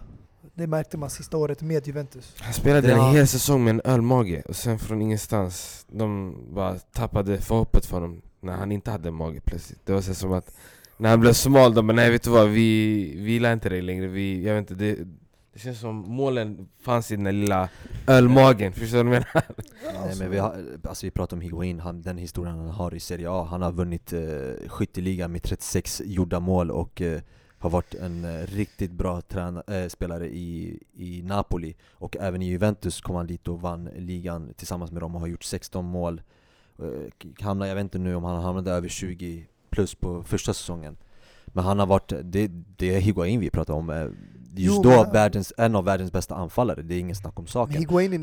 D: Det märkte man sista året med Juventus.
C: Han spelade
B: Det
C: en hel säsong med en ölmage och sen från ingenstans, de bara tappade förhoppet för honom när han inte hade en mage plötsligt. Det var så som att när han blev smal, de bara nej vet du vad, vi, vi gillar inte dig längre. Vi, jag vet inte, det, det känns som målen fanns i den där lilla ölmagen, förstår du vad jag menar?
B: Nej, men vi, har, alltså vi pratar om Higuain, han, den historien han har i Serie A. Han har vunnit eh, skytteligan med 36 gjorda mål och eh, har varit en eh, riktigt bra träna, eh, spelare i, i Napoli. Och även i Juventus kom han dit och vann ligan tillsammans med dem och har gjort 16 mål. Eh, hamnar, jag vet inte nu om han hamnade över 20 plus på första säsongen. Men han har varit, det, det är Higuain vi pratar om. Just
D: Jo,
B: då världens, en av världens bästa anfallare, det är ingen snack om saken.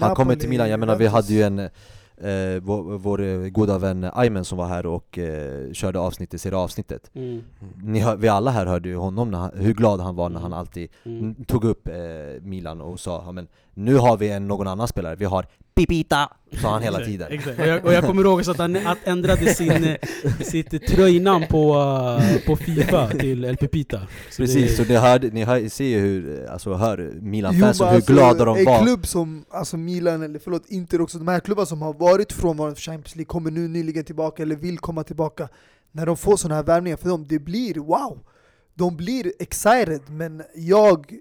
B: Han kommer till Milan, jag menar vi hade ju en eh, vår, vår eh, goda vän Aymen som var här och eh, körde avsnittet, ser avsnittet
A: Mm,
B: Ni hör, Vi alla här hörde ju honom, när han, hur glad han var när han
A: Mm.
B: alltid
A: mm.
B: tog upp eh, Milan och sa men nu har vi en, någon annan spelare, vi har Pipita! Sa han hela tiden.
A: Exakt. Och, jag, och jag kommer ihåg också att han att ändrade sin, eh, sitt tröjnamn på, eh, på Fifa till El Pepita. Så
B: Precis,
A: det-
B: och ni, hörde, ni hör, ser ju hur, eh, alltså hör
D: Jo,
B: Milan-fansen hur
D: alltså,
B: glada de
D: En
B: var.
D: klubb som alltså Milan, eller förlåt Inter också, de här klubbarna som har varit frånvarande för Champions League kommer nu nyligen tillbaka eller vill komma tillbaka. När de får sådana här värvningar för dem, det blir wow! De blir excited, men jag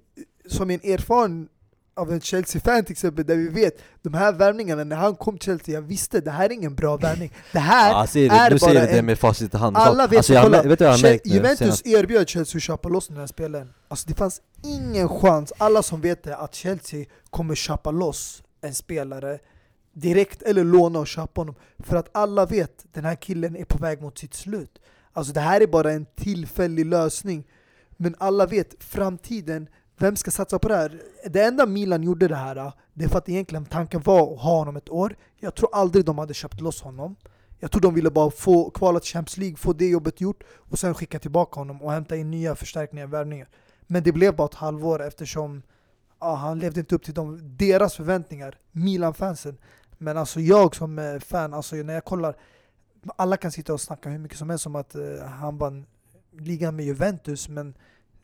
D: som en erfaren av en Chelsea-fan till exempel, där vi vet de här värvningarna, när han kom till Chelsea, jag visste det här är ingen bra värvning. Det här
B: Ja, ser
D: är
B: du,
D: bara
B: säger det
D: en-
B: med facit i hand.
D: alla vet,
B: alltså, jag,
D: kolla,
B: vet jag nu?
D: Juventus
B: senast?
D: erbjöd Chelsea att köpa loss den här spelaren. Alltså det fanns ingen chans, alla som vet det, att Chelsea kommer köpa loss en spelare direkt eller låna och köpa honom. För att alla vet, den här killen är på väg mot sitt slut. Alltså det här är bara en tillfällig lösning. Men alla vet, framtiden, vem ska satsa på det här? Det enda Milan gjorde det här, det är för att egentligen tanken var att ha honom ett år. Jag tror aldrig de hade köpt loss honom. Jag tror de ville bara få kvala till Champions League, få det jobbet gjort och sen skicka tillbaka honom och hämta in nya förstärkningar, värvningar. Men det blev bara ett halvår eftersom ja, han levde inte upp till de, deras förväntningar, Milan-fansen. Men alltså jag som eh, fan, alltså när jag kollar, alla kan sitta och snacka hur mycket som helst om att eh, han vann ligan med Juventus, men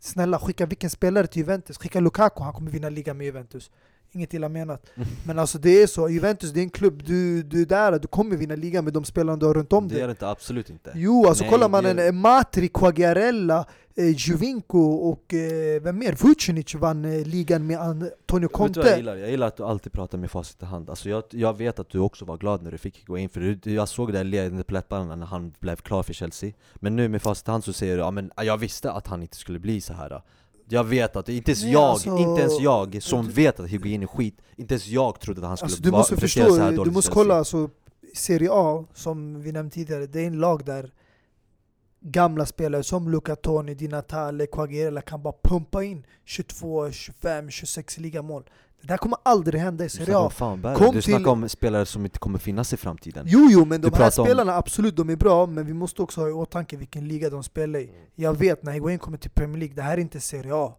D: snälla skicka vilken spelare till Juventus? Skicka Lukaku, han kommer vinna ligan med Juventus. Inget illa menat. Men alltså det är så, Juventus det är en klubb, du, du är där, du kommer vinna ligan med de spelarna du har runt om
B: Det
D: dig.
B: gör det inte, absolut inte.
D: Jo, alltså
B: Nej,
D: kollar man
B: det
D: en
B: gör-
D: eh, Matri, Quagliarella, eh, Juvinko och eh, vem mer? Vucinic vann eh, ligan med Antonio
B: Vet du vad jag
D: Conte.
B: gillar? Jag gillar att du alltid pratar med facit i hand. Alltså jag, jag vet att du också var glad när du fick gå in, för du, jag såg det leende på läpparna när han blev klar för Chelsea. Men nu med facit i hand så säger du ja, men jag visste att han inte skulle bli så här. Jag vet att, inte ens
D: Nej,
B: jag,
D: alltså-
B: inte ens jag som vet att Higuain är skit, inte ens jag trodde att han skulle
D: Alltså, du måste förstå,
B: så här
D: du måste kolla alltså, Serie A, som vi nämnde tidigare, det är en lag där gamla spelare som Luca Toni, Di Natale, Quagliarella kan bara pumpa in 22, 25, 26 ligamål. Det där kommer aldrig hända i
B: Du
D: Serie A. Kom
B: Du snackar
D: till-
B: om spelare som inte kommer finnas i framtiden.
D: Jo, jo, men
B: Du
D: de här
B: pratar om-
D: spelarna, absolut, de är bra, men vi måste också ha i åtanke vilken liga de spelar i. Jag vet när Higuain kommer till Premier League, det här är inte Serie A.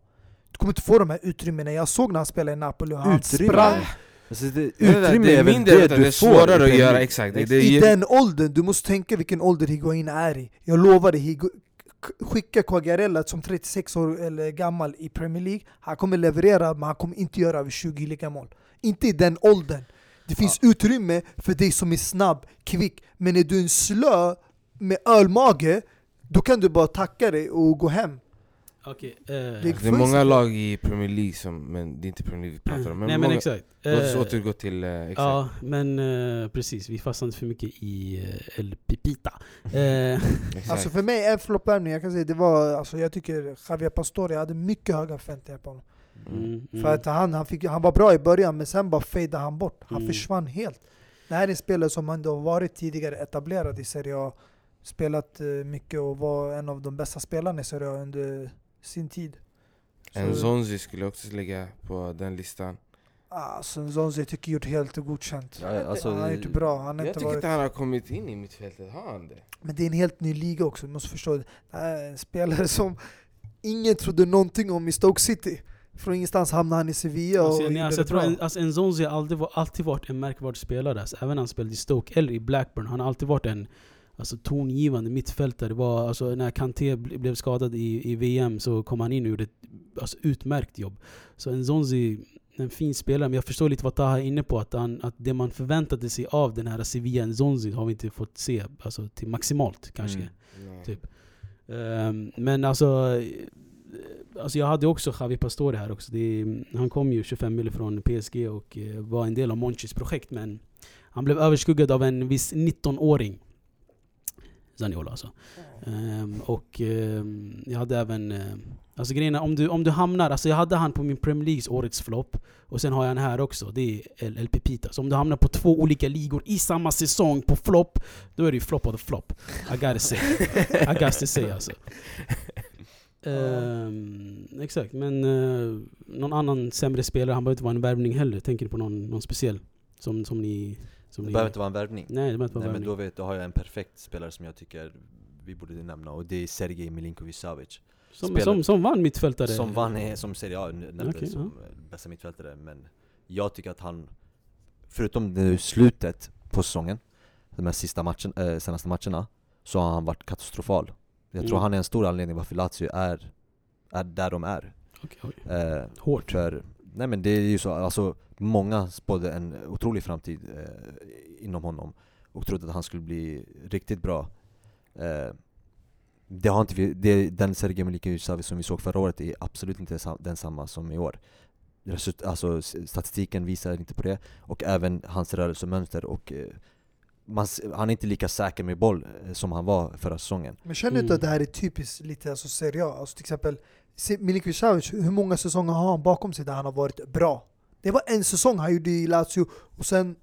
D: Du kommer inte få de här utrymmena. Jag såg när han spelade i Napoli och han
B: Utrymme?
D: sprang
B: Alltså det,
C: Det
B: utrymme
C: det är
B: väl
C: mindre, vet du, det är svårare att göra, exakt. Det, det
D: i den åldern. Du måste tänka vilken ålder Higuain är i. Jag lovar dig, skicka Quagliarella som 36 år eller gammal i Premier League. Han kommer leverera, men han kommer inte göra över 20 ligamål. Inte i den åldern. Det finns utrymme för dig som är snabb, kvick. Men är du en slö med ölmage, då kan du bara tacka dig och gå hem.
A: Okej, eh,
D: Det är
C: är
D: fullt-
C: många lag i Premier League som, men det är inte Premier League vi pratar om. Men
A: Nej
C: många,
A: men exakt.
C: Låt oss
A: Eh,
C: återgå till, eh, exakt.
A: Ja, men eh, precis. Vi fastnade inte för mycket i eh, El Pipita. Eh, [laughs]
C: exakt.
D: Alltså för mig, en floppvärvning, jag kan säga det var, alltså jag tycker Javier Pastore hade mycket höga förväntningar på honom.
A: mm, mm.
D: För att han, han, fick, han var bra i början, men sen bara fejdade han bort. Han
A: Mm.
D: försvann helt. Det här är en spelare som ändå varit tidigare etablerad i Serie A. Spelat eh, mycket och var en av de bästa spelarna i Serie A under sin tid.
C: En Zonzi skulle också lägga på den listan.
D: Alltså Zonzi tycker jag gjort helt godkänt.
B: Ja, alltså,
D: han har gjort bra. Han har
C: Jag
D: inte
C: tycker
D: varit...
C: inte han har kommit in i mittfältet, har han det?
D: Men det är en helt ny liga också, du måste förstå. Det Det här är en spelare som ingen trodde någonting om i Stoke City. Från ingenstans hamnade han i Sevilla och
A: Alltså, nej,
D: gjorde
A: alltså, jag tror en, alltså, Nzonzi har alltid, var- alltid varit en märkvärd spelare. Alltså, även när han spelade i Stoke eller i Blackburn. Han har alltid varit en alltså, tongivande mittfältare. Det var, alltså, när Kanté ble- blev skadad i, i VM så kom han in och gjorde ett alltså, utmärkt jobb. Så Nzonzi, en fin spelare. Men jag förstår lite vad Taha är inne på. Att, han, att det man förväntade sig av den här Sevilla Nzonzi har vi inte fått se alltså, till maximalt kanske.
B: Mm.
A: Typ. Ehm, men alltså, alltså jag hade också Javi Pastore här också. Det, han kom ju 25 mil från PSG och eh, var en del av Monchis projekt men han blev överskuggad av en viss 19-åring. Zaniolo alltså. Um, och um, jag hade även... Uh, alltså grejen är, om du, om du hamnar... Alltså jag hade han på min Premier Leagues årets flopp. Och sen har jag han här också. Det är El, El Så om du hamnar på två olika ligor i samma säsong på flopp, då är det ju flopp of the flop. I gotta say. I gotta say alltså. Um, exakt, men uh, någon annan sämre spelare, han behöver inte vara en värvning heller. Tänker ni på någon, någon speciell? Som, som ni...
B: Det behöver inte vara en värvning.
A: Nej, det behöver inte vara
B: Nej
A: en
B: men
A: värvning.
B: då, vet, då har jag en perfekt spelare som jag tycker vi borde nämna och det är Sergej Milinkovic Savic
A: Som,
B: spelare-
A: som, som vann mittfältare.
B: Som vann som Serie A nämnde
A: Okej,
B: som eh, bästa mittfältare Men jag tycker att han förutom det slutet på säsongen, de här sista matchen, eh, senaste matcherna, så har han varit katastrofal. Jag tror
A: Mm.
B: han är en stor anledning varför Lazio är, är där de är.
A: Okej, oj.
B: Eh,
A: Hårt.
B: för, nej men det är ju så, alltså många spådde en otrolig framtid eh, inom honom och trodde att han skulle bli riktigt bra. Eh, det har inte vi, det, den Sergej Milinkovic som vi såg förra året är absolut inte densamma som i år. Result, alltså statistiken visar inte på det, och även hans rörelsemönster och eh, man, han är inte lika säker med boll eh, som han var förra säsongen.
D: Men känner du inte att det här är typiskt lite alltså, Serie A? Alltså, till exempel Milinkovic Savic, hur många säsonger har han bakom sig där han har varit bra? Det var en säsong han gjorde i Lazio och sen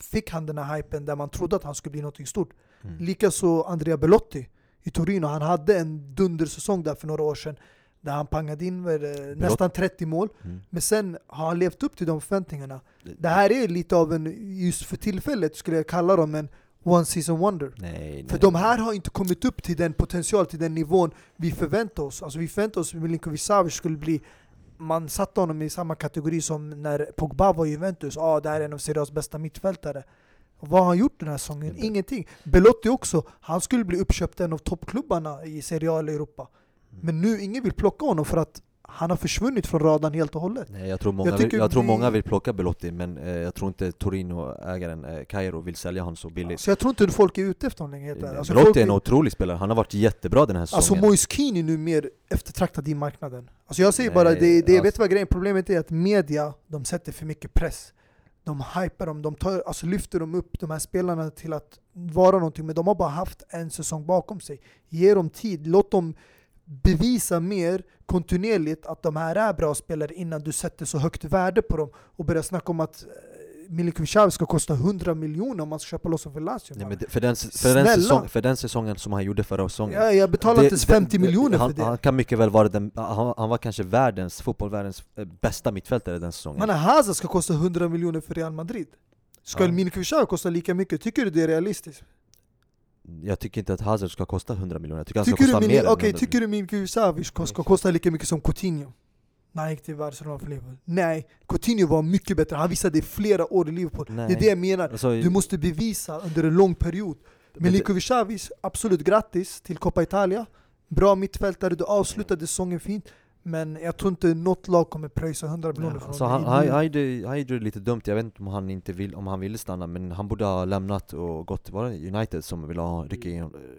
D: fick han den här hypen där man trodde att han skulle bli något stort.
B: Mm.
D: Likaså Andrea Belotti i Torino, han hade en dundersäsong där för några år sedan där han pangade in med, eh, nästan 30 mål.
B: Mm.
D: Men sen har han levt upp till de förväntningarna. Det här är lite av en, just för tillfället skulle jag kalla dem en one season wonder.
B: Nej, nej.
D: För de här har inte kommit upp till den potential, till den nivån vi förväntar oss. Alltså vi förväntar oss att Milinkovic Savic skulle bli man satte honom i samma kategori som när Pogba var i Juventus. Ah, det här är en av Serie A's bästa mittfältare. Vad har han gjort den här säsongen? Ingenting. Belotti också, han skulle bli uppköpt en av toppklubbarna i Serie A eller Europa.
B: Mm.
D: Men nu, ingen vill plocka honom för att han har försvunnit från radarn helt och hållet.
B: Nej, jag tror många,
D: Jag
B: vill, jag tror
D: vi-
B: många vill plocka Belotti, men eh, jag tror inte Torino-ägaren eh, Kairo vill sälja honom så billigt.
D: Så jag tror inte folk är ute efter honom längre. ärligt. Alltså,
B: Belotti är en otrolig spelare, han har varit jättebra den här
D: Alltså
B: säsongen.
D: Moise Keane är nu mer eftertraktad i marknaden. Alltså jag säger
B: Nej,
D: bara, det, det,
B: alltså-
D: vet du vad grejen Problemet är att media, de sätter för mycket press. De hypar dem, de tar, alltså lyfter dem upp, de här spelarna till att vara någonting, men de har bara haft en säsong bakom sig. Ge dem tid, låt dem bevisa mer kontinuerligt att de här är bra spelare innan du sätter så högt värde på dem och börjar snacka om att eh, Milinkovic ska kosta 100 miljoner om man ska köpa loss honom för Lazio.
B: Nej, men för, den, för, den
D: Snälla!
B: säsong, för den säsongen som han gjorde förra säsongen
D: Ja, jag betalar
B: det-
D: inte ens 50
B: det-
D: miljoner
B: han,
D: för det.
B: Han kan mycket väl vara den, han, han var kanske världens, fotbollvärldens eh, bästa mittfältare den säsongen
D: Man Hazard ska kosta 100 miljoner för Real Madrid. Ska
B: Ja.
D: Milinkovic kosta lika mycket? Tycker du det är realistiskt?
B: Jag tycker inte att Hazard ska kosta 100 miljoner, jag tycker han
D: Tycker
B: ska
D: du,
B: kosta
D: Mil-
B: mer än
D: okej,
B: 100
D: tycker du Milinkovic Savic ska kosta lika mycket som Coutinho? När han gick till Barcelona för Liverpool? Nej, Coutinho var mycket bättre. Han visade flera år i Liverpool. Det
B: Nej.
D: är det jag menar.
B: Alltså,
D: Du måste bevisa under en lång period.
B: men det-
D: Milinkovic absolut grattis till Coppa Italia. Bra mittfältare, du avslutade säsongen fint. Men jag tror inte något lag kommer pröjsa 100 miljoner
B: Ja,
D: för
B: alltså
D: honom.
B: han, han, han, gjorde, lite dumt, jag vet inte om han inte vill, om han ville stanna men han borde ha lämnat och gått till, United som ville ha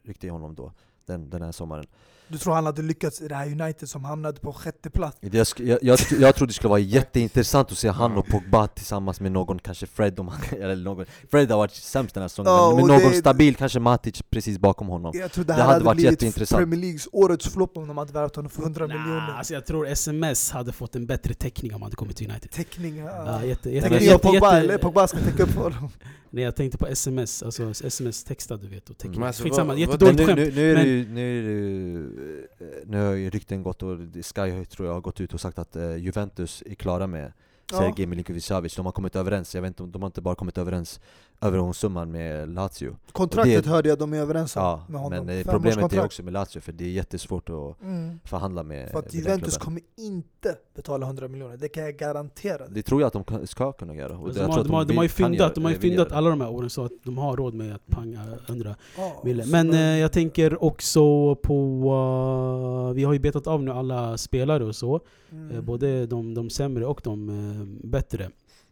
B: rycka i honom då? Den, den här sommaren
D: Du tror han hade lyckats i det här United som hamnade på sjätte plats?
B: jag, jag, jag, jag tror det skulle vara jätteintressant att se han och Pogba tillsammans med någon, kanske Fred om han, [laughs] eller någon Fred har varit sämst den här säsongen,
D: Ja,
B: men någon
D: det-
B: stabil, kanske Matic precis bakom honom
D: Jag tror det
B: Det
D: här
B: hade
D: hade,
B: varit jätteintressant.
D: Premier Leagues årets flopp om de hade värvat honom för 100
A: Nah,
D: miljoner.
A: alltså jag tror SMS hade fått en bättre täckning om han hade kommit till United.
D: Täckning,
A: Ja,
D: ja.
A: jätte, jätte,
D: Täckning av
A: jätte,
D: Pogba,
A: jätte-
D: eller Pogba ska täcka upp för dem. [laughs]
A: Nej jag tänkte på SMS, alltså SMS-textad du vet och teckning.
C: Men alltså,
A: Skitsamma, jättedåligt
B: nu,
A: skämt.
B: nu, nu, är det ju, nu, är det ju, nu har ju rykten gått och Sky tror jag har gått ut och sagt att eh, Juventus är klara med
D: Ja.
B: Sergej Milinkovic Savic, de har kommit överens, jag vet inte om de har inte bara kommit överens övergångssumman med Lazio
D: Kontraktet
B: Det-
D: hörde jag de är överens om
B: Ja,
D: med honom.
B: men eh, problemet är också med Lazio för det är jättesvårt att
D: Mm.
B: förhandla med,
D: För att Juventus kommer inte betala 100 miljoner, det kan jag garantera.
B: Det tror jag att de ska kunna göra och
A: Alltså, de, har,
B: att
A: de, har, de har ju fyndat, de har ju fyndat alla de här åren så att de har råd med att panga 100
D: Ja, så
A: Men eh, jag tänker också på... eh, vi har ju betat av nu alla spelare och så.
D: mm.
A: Eh, både de, de sämre och de eh, bättre.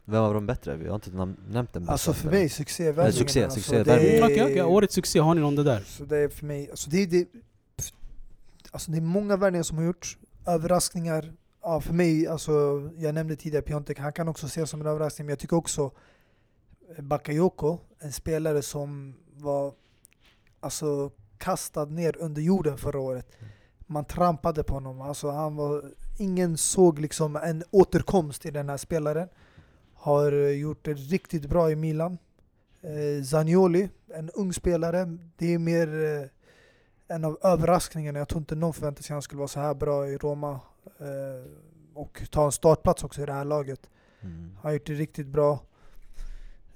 B: Vem av de bättre? Vi har inte nämnt den bästa
D: Alltså för mig, succévärvningen.
B: succé,
D: alltså,
B: succévärvning.
D: det är-
A: Okej, okej. Årets succé, har ni någon det där?
D: Så det är för mig, alltså det, är- det, alltså det är många värvningar som har gjorts, överraskningar. Ja, för mig, alltså, jag nämnde tidigare Piontek, han kan också ses som en överraskning, men jag tycker också eh, Bakayoko, en spelare som var alltså, kastad ner under jorden förra året. Man trampade på honom, alltså, han var, ingen såg liksom en återkomst i den här spelaren. Har gjort det riktigt bra i Milan. Eh, Zanioli, en ung spelare, det är mer eh, en av överraskningarna. Jag tror inte någon förväntade sig att han skulle vara så här bra i Roma. Eh, och ta en startplats också i det här laget.
B: Mm.
D: Han har gjort det riktigt bra.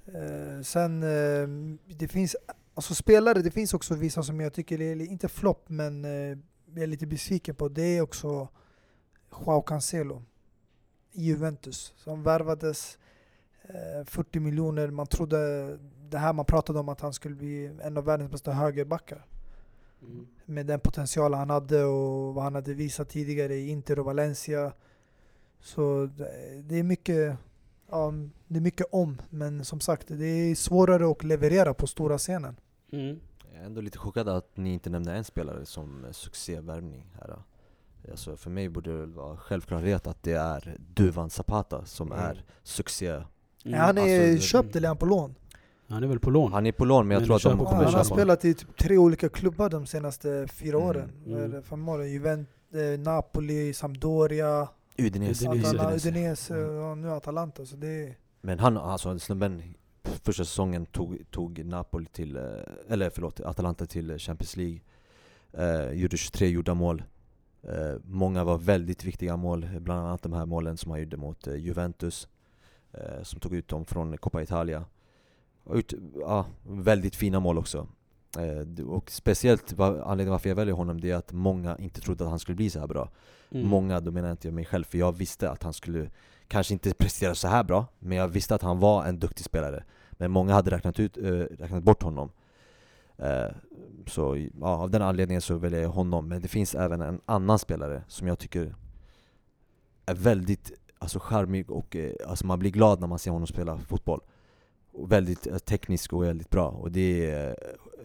D: Eh, sen, eh, det finns alltså spelare, det finns också vissa som jag tycker är, inte flopp, men eh, jag är lite besviken på. Det är också Joao Cancelo i Juventus, som värvades 40 miljoner, man trodde det här man pratade om att han skulle bli en av världens bästa högerbackar.
A: Mm.
D: Med den potential han hade och vad han hade visat tidigare i Inter och Valencia. Så det- är mycket, ja, det är mycket om, men som sagt det är svårare att leverera på stora scenen.
A: Mm.
B: Jag är ändå lite chockad att ni inte nämnde en spelare som eh, succévärvning här. Alltså för mig borde det väl vara självklarhet att det är Duvan Zapata som
C: Mm.
B: är succé.
A: Mm.
D: han är
B: Alltså,
D: köpt eller är han på lån?
A: Han är väl på lån?
B: Han är på lån men jag
A: Men
B: tror att de kommer
D: han har
A: köpa.
B: köpa honom.
D: spelat i typ tre olika klubbar de senaste fyra
B: Mm,
D: åren.
A: Mm.
D: det, fem åren? Juventus, eh, Napoli, Sampdoria,
B: Udinese.
A: Udinese.
D: Atala,
B: Udinese.
D: Udinese
B: Mm.
D: och nu Atalanta. Så det är,
B: Men han, alltså snubben, första säsongen tog, tog Napoli till, eh, eller förlåt, Atalanta till Champions League eh, Gjorde 23 gjorda mål eh, Många var väldigt viktiga mål, bland annat de här målen som han gjorde mot eh, Juventus eh, Som tog ut dem från Coppa Italia ut, ja, Väldigt fina mål också eh, Och speciellt, va- anledningen varför jag väljer honom det är att många inte trodde att han skulle bli så här bra
A: Mm.
B: Många, då menar inte jag mig själv, för jag visste att han skulle kanske inte prestera så här bra, men jag visste att han var en duktig spelare. Men många hade räknat, ut, eh, räknat bort honom. Eh, så ja, av den anledningen så väljer jag honom. Men det finns även en annan spelare som jag tycker är väldigt alltså, charmig och eh, alltså, man blir glad när man ser honom spela fotboll. Och väldigt eh, teknisk och väldigt bra. Och det är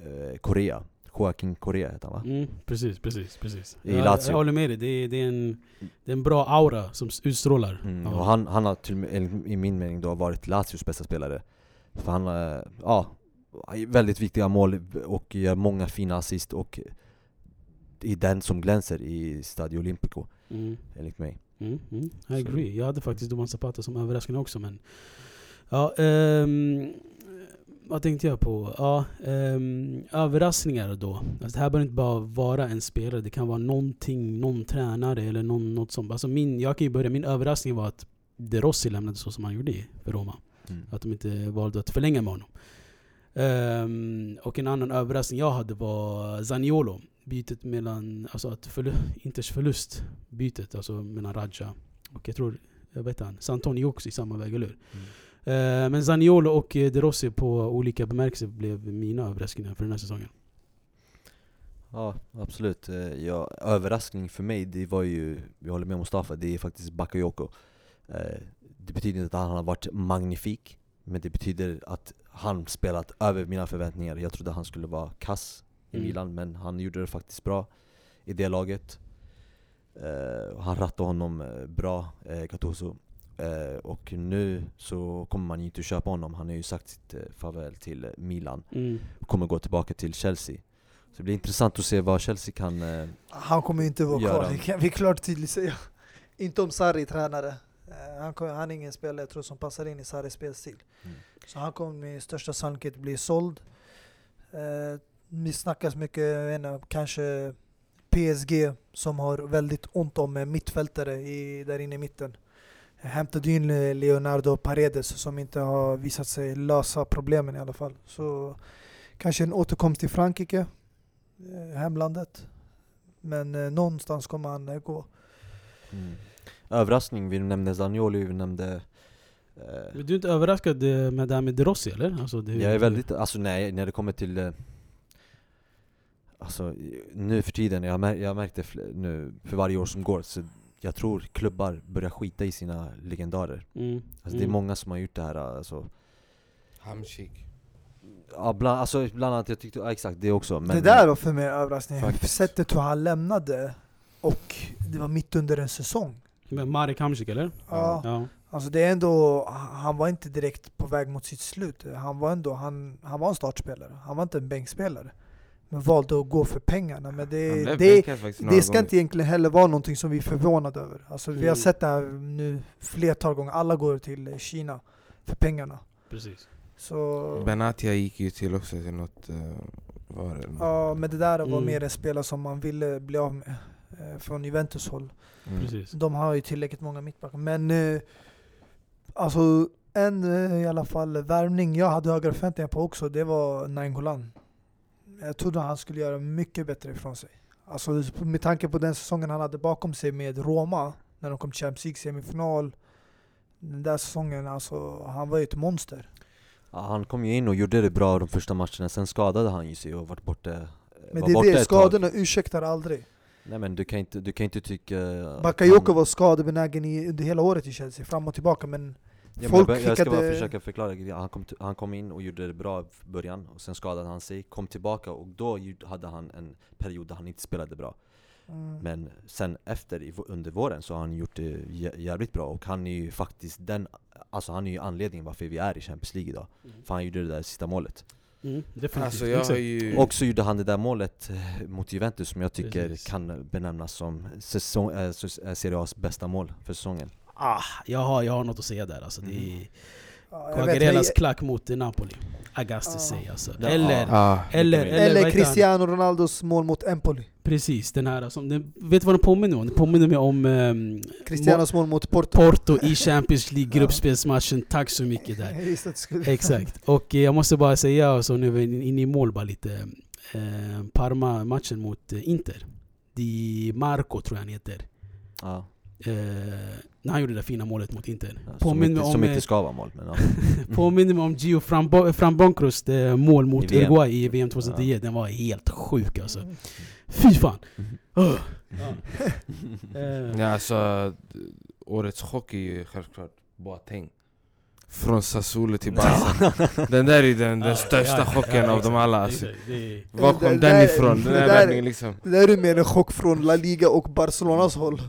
B: eh, Korea. Joaquin Korea heter han va?
A: Mm, precis, precis, precis.
B: I
A: jag, jag håller med dig, det är, det, är en, det är en bra aura som utstrålar.
B: Mm, och han, han har till, i min mening då varit Lazios bästa spelare. För han, eh, ja, väldigt viktiga mål och gör många fina assist och är den som glänser i Stadio Olimpico,
A: Mm.
B: enligt mig.
A: Mm, mm, I
B: Så-
A: agree. Jag hade faktiskt Duvan Zapata som överraskning också men... Ja, ehm, vad tänkte jag på? Ja, ehm, överraskningar då. Alltså det här behöver inte bara vara en spelare, det kan vara någonting, någon tränare eller någon, något som... Alltså min, jag kan ju börja, min överraskning var att De Rossi lämnade så som han gjorde för Roma.
B: Mm.
A: Att de inte valde att förlänga med honom. Ehm, och en annan överraskning jag hade var Zaniolo. Bytet mellan, alltså att förlu Inters förlust, bytet alltså mellan Raja och jag tror, jag vet han, Santoni också i samma väg, eller hur?
B: Mm.
A: Eh, men Zaniolo och eh, De Rossi på olika bemärkelser blev mina överraskningar för den här säsongen.
B: Ja, absolut. Eh, Ja, överraskning för mig, det var ju, jag håller med Mustafa, det är faktiskt Bakayoko. Det betyder inte att han har varit magnifik, men det betyder att han spelat över mina förväntningar. Jag trodde han skulle vara kass i
A: Mm.
B: Milan, men han gjorde det faktiskt bra i det laget. Eh, han rattade honom eh, bra, eh, Gattuso. Eh, och nu så kommer man ju inte köpa honom, han har ju sagt sitt eh, farväl till eh, Milan
A: Mm.
B: och kommer gå tillbaka till Chelsea. Så det blir intressant att se vad Chelsea kan... Eh,
D: Han kommer ju inte vara
B: Göran.
D: kvar, det kan vi klart tydligt säga. [laughs] Inte om Sarri är tränare. Eh, Han, kommer- han är ingen spelare jag tror som passar in i Sarris spelstil.
B: Mm.
D: Så han kommer med största sannolikhet bli såld. Det snackas mycket, jag inte, kanske PSG som har väldigt ont om eh, mittfältare i, där inne i mitten. Eh, Hämtade in eh, Leonardo Paredes som inte har visat sig lösa problemen i alla fall. Så kanske en återkomst till Frankrike, eh, hemlandet. Men eh, någonstans kommer han eh, gå.
B: mm. Överraskning, vi nämnde Zaniolo, vi nämnde... Eh,
A: Men du är inte överraskad med det här med De Rossi eller? Alltså det,
B: jag är väldigt, alltså nej, när det kommer till... Alltså nu för tiden, jag, mär, jag märkte fl- nu för varje år som går, så jag tror klubbar börjar skita i sina legendarer.
A: Mm.
B: Alltså det är
A: Mm.
B: många som har gjort det här, alltså...
C: Hamsik.
B: Ja, bland, alltså bland annat, jag tyckte, ja, exakt det också men,
D: det där var för mig överraskning.
B: Faktiskt.
D: Sättet hur han lämnade och det var mitt under en säsong.
A: Men Marek Hamsik eller?
D: Ja.
A: Ja.
D: Alltså det är ändå, han var inte direkt på väg mot sitt slut. Han var ändå, han, han var en startspelare. Han var inte en bänkspelare. Men valde att gå för pengarna. Men det, det, det ska
C: gånger.
D: inte egentligen heller vara någonting som vi är förvånade över. Alltså vi har
A: Mm.
D: sett det här nu flertal gånger. Alla går till eh, Kina för pengarna.
A: Precis.
D: Så,
C: Benatia gick ju till också till något... Uh, var det?
D: ja, men det där var
A: Mm.
D: mer en spelare som man ville bli av med. eh, Från Juventus håll.
C: Mm.
A: Precis.
D: De har ju tillräckligt många mittbackar. Men eh, alltså en eh, i alla fall värvning jag hade högre förväntningar på också, det var Nainggolan. Jag trodde han skulle göra mycket bättre ifrån sig. Alltså med tanke på den säsongen han hade bakom sig med Roma, när de kom till Champions League semifinal. Den där säsongen, alltså, han var ju ett monster.
B: Ja, han kom ju in och gjorde det bra de första matcherna, sen skadade han ju sig och vart borta
D: Men
B: var
D: det är det,
B: tag.
D: skadorna ursäktar aldrig.
B: Nej men du kan inte, du kan inte tycka...
D: Bakayoko
B: han-
D: var skadebenägen i, under hela året i Chelsea, fram och tillbaka men
B: Ja,
D: folk
B: jag, jag ska bara försöka förklara, han kom, han kom in och gjorde det bra i början, och sen skadade han sig, kom tillbaka och då hade han en period där han inte spelade bra.
D: Mm,
B: Men sen efter, under våren, så har han gjort det jä- jävligt bra och han är ju faktiskt den Alltså han är ju anledningen varför vi är i Champions League idag. För han gjorde det där sista målet.
A: Mm.
C: Alltså jag har
A: Exakt.
C: ju...
B: Och så gjorde han det där målet eh, mot Juventus som jag tycker
A: Precis.
B: kan benämnas som säsong, äh, Serie A's bästa mål för säsongen
A: Ah, jag, har, jag har något att säga där alltså. Det
B: Mm.
A: är
D: ja, jag vet,
A: Quagliarelas
D: jag-
A: klack mot Napoli. I got to
D: Ja.
A: say alltså.
B: Ja.
A: Eller,
C: Ah,
A: eller,
B: Eller
A: eller, heter han?
D: Cristiano Ronaldos mål mot Empoli.
A: Precis, den här som, den, vet du vad den påminner om? Den påminner mig om ehm,
D: Cristianos mål mot Porto.
A: Porto i [laughs] Champions League
D: Ja.
A: gruppspelsmatchen. Tack så mycket där. [laughs] Exakt. Och eh, jag måste bara säga, alltså, nu är vi inne i mål bara lite. Eh, Parma-matchen mot eh, Inter. Di Marco tror jag han heter.
B: ja,
A: Eh, när han gjorde det där fina målet mot Inter.
B: ja, Som,
A: Påminner
B: inte,
A: mig
B: som
A: om,
B: inte
A: eh,
B: ska vara mål men ja. [laughs]
A: Påminner mig om Gio Frambo- Frambonkrust eh, mål mot
B: I.
A: Uruguay i VM 2010. Den var helt sjuk alltså. Fy fan! [laughs] Eh,
C: Ja, alltså, årets chock är ju självklart Boateng Från Sassuolo till Barca Den där är den, den största chocken av dem alla alltså. Var kom den ifrån? Den här värvningen liksom
D: Det där är mer en chock från La Liga och Barcelonas håll.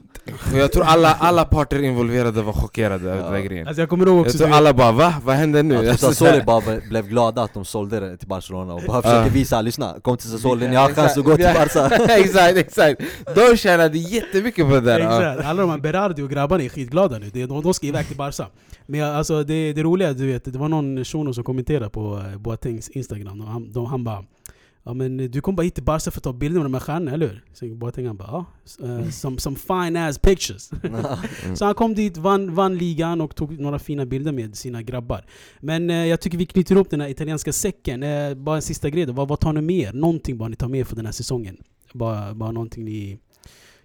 C: Jag tror alla, alla parter involverade var chockerade över den där grejen
A: Alltså jag kommer ihåg
C: Jag
A: också...
C: tror
A: du vet-
C: alla bara va? Vad händer nu? Alltså,
B: typ Sassuolo bara blev glada att de sålde det till Barcelona och bara försöker
C: Ja.
B: visa, lyssna, kom till Sassuolo, ni har chans att gå till. Barca
C: exakt, exakt! De tjänade jättemycket på det där.
A: Exakt, alla de här Berardi och grabbarna är skitglada nu, Det- de, de ska iväg till Barca Men jag, alltså det, det roliga, du vet, det var någon shuno som kommenterade på eh, Boatengs instagram. Och han, de, han bara Ja men du kom bara hit till Barca för att ta bilder med de här stjärnorna, eller hur? Så Boateng han bara ja, eh, some, some fine ass pictures. [laughs] Så han kom dit, vann, vann ligan och tog några fina bilder med sina grabbar. Men eh, jag tycker vi knyter ihop den här italienska säcken, eh, bara en sista grej då, vad, vad tar ni med er? Någonting bara ni tar med er för den här säsongen? Bara, bara någonting ni...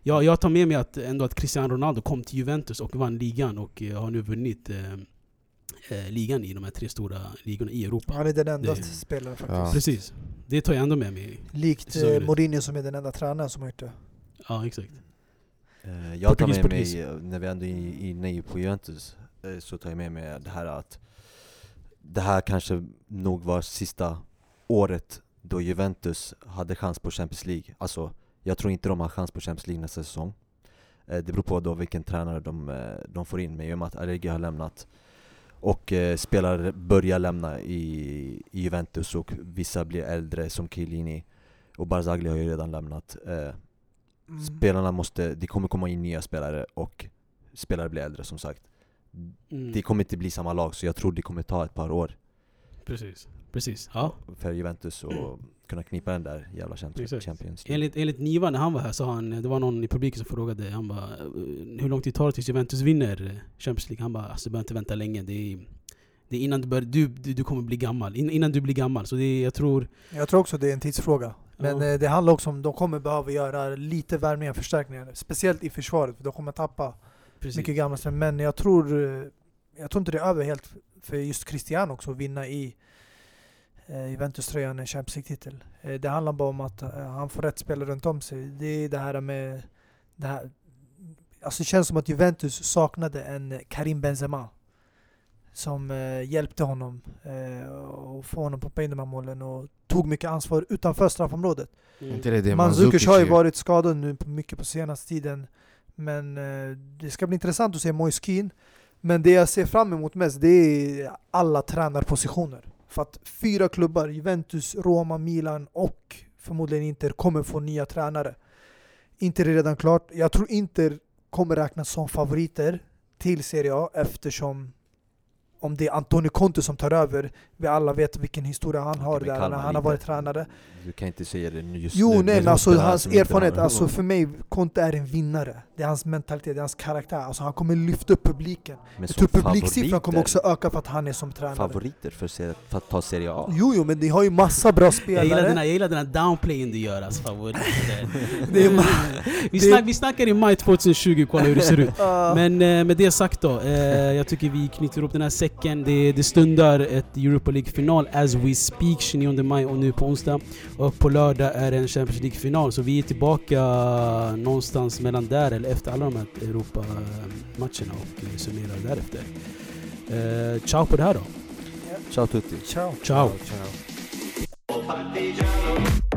A: Ja, jag tar med mig att, ändå att Cristiano Ronaldo kom till Juventus och vann ligan och har nu vunnit eh, ligan i de här tre stora ligorna i Europa.
D: Han är den enda
A: Det-
D: spelaren faktiskt.
C: Ja.
A: Precis. Det tar jag ändå med mig.
D: Likt eh. Mourinho som är den enda tränaren som har gjort det.
A: Ja, exakt.
B: Eh, Jag tar
A: Portugis,
B: med
A: portugis.
B: mig, eh, när vi ändå är inne på Juventus, eh, så tar jag med mig det här att det här kanske nog var sista året då Juventus hade chans på Champions League. Alltså, jag tror inte de har chans på Champions League nästa säsong. Eh, Det beror på då vilken tränare de, de får in, men i och med att Allegri har lämnat och eh, spelare börjar lämna i, i Juventus och vissa blir äldre som Chiellini och Barzagli har ju redan lämnat. Eh,
D: Mm.
B: Spelarna måste, det kommer komma in nya spelare och spelare blir äldre som sagt.
A: Mm.
B: Det kommer inte bli samma lag så jag tror det kommer ta ett par år
A: Precis. Precis. Ja.
B: för Juventus att kunna knipa den där jävla Champions, League.
A: Enligt, enligt Niva när han var här så han, det var någon i publiken som frågade han bara, eh, hur lång tid tar det tills Juventus vinner eh, Champions League? Han bara alltså, du behöver inte vänta länge. Det är, det är innan du, börjar, du, du, du kommer bli gammal. In, innan du blir gammal. Så det är, jag tror...
D: Jag tror också det är en tidsfråga. Men
A: Ja.
D: eh, det handlar också om att de kommer behöva göra lite värvningar och förstärkningar. Speciellt i försvaret, för de kommer tappa
A: Precis.
D: mycket gamla. Men jag tror, jag tror inte det är över helt för just Cristiano också att vinna i Juventus-tröjan en Champions League-titel. Eh, det handlar bara om att eh, han får rätt spelare runt om sig. Det är det här med... Det, här, alltså det känns som att Juventus saknade en Karim Benzema. Som eh, hjälpte honom eh, och få honom att poppa in de här målen och tog mycket ansvar utanför straffområdet.
A: Mm.
C: Det, det
D: Mandzukic har ju varit skadad nu på mycket på senaste tiden. Men eh, det ska bli intressant att se Moise Kean. Men det jag ser fram emot mest det är alla tränarpositioner. För att fyra klubbar, Juventus, Roma, Milan och förmodligen Inter kommer få nya tränare. Inter är redan klart. Jag tror Inter kommer räknas som favoriter till Serie A eftersom om det är Antonio Conte som tar över. Vi alla vet vilken historia han har där när han har varit tränare.
B: Du kan inte säga det nu just
D: Jo,
B: nu.
D: nej
B: med
D: men alltså hans erfarenhet,
B: har-
D: alltså för mig, Conte är en vinnare. Det är hans mentalitet, det är hans karaktär. Alltså han kommer lyfta upp publiken.
B: Men
D: Jag tror publiksiffran kommer också öka för att han är som tränare.
B: Favoriter för, för att ta Serie A?
D: Jo, jo, men ni har ju massa bra
A: Jag gillar, den
D: spelare.
A: här, jag gillar den här downplayen du gör alltså, favoriter. [laughs]
D: Det är
A: vi, snack, vi snackar i maj 2020, kolla hur det ser ut. Men eh, med det sagt då, eh, jag tycker vi knyter ihop den här säcken. Det, det stundar ett Europa League-final as we speak 29 maj och nu på onsdag. Och på lördag är det en Champions League-final, så vi är tillbaka någonstans mellan där eller efter alla de här Europa-matcherna och summerar därefter. Eh, ciao på det här då.
B: Ciao tutti!
D: ciao.
A: Ciao.
F: e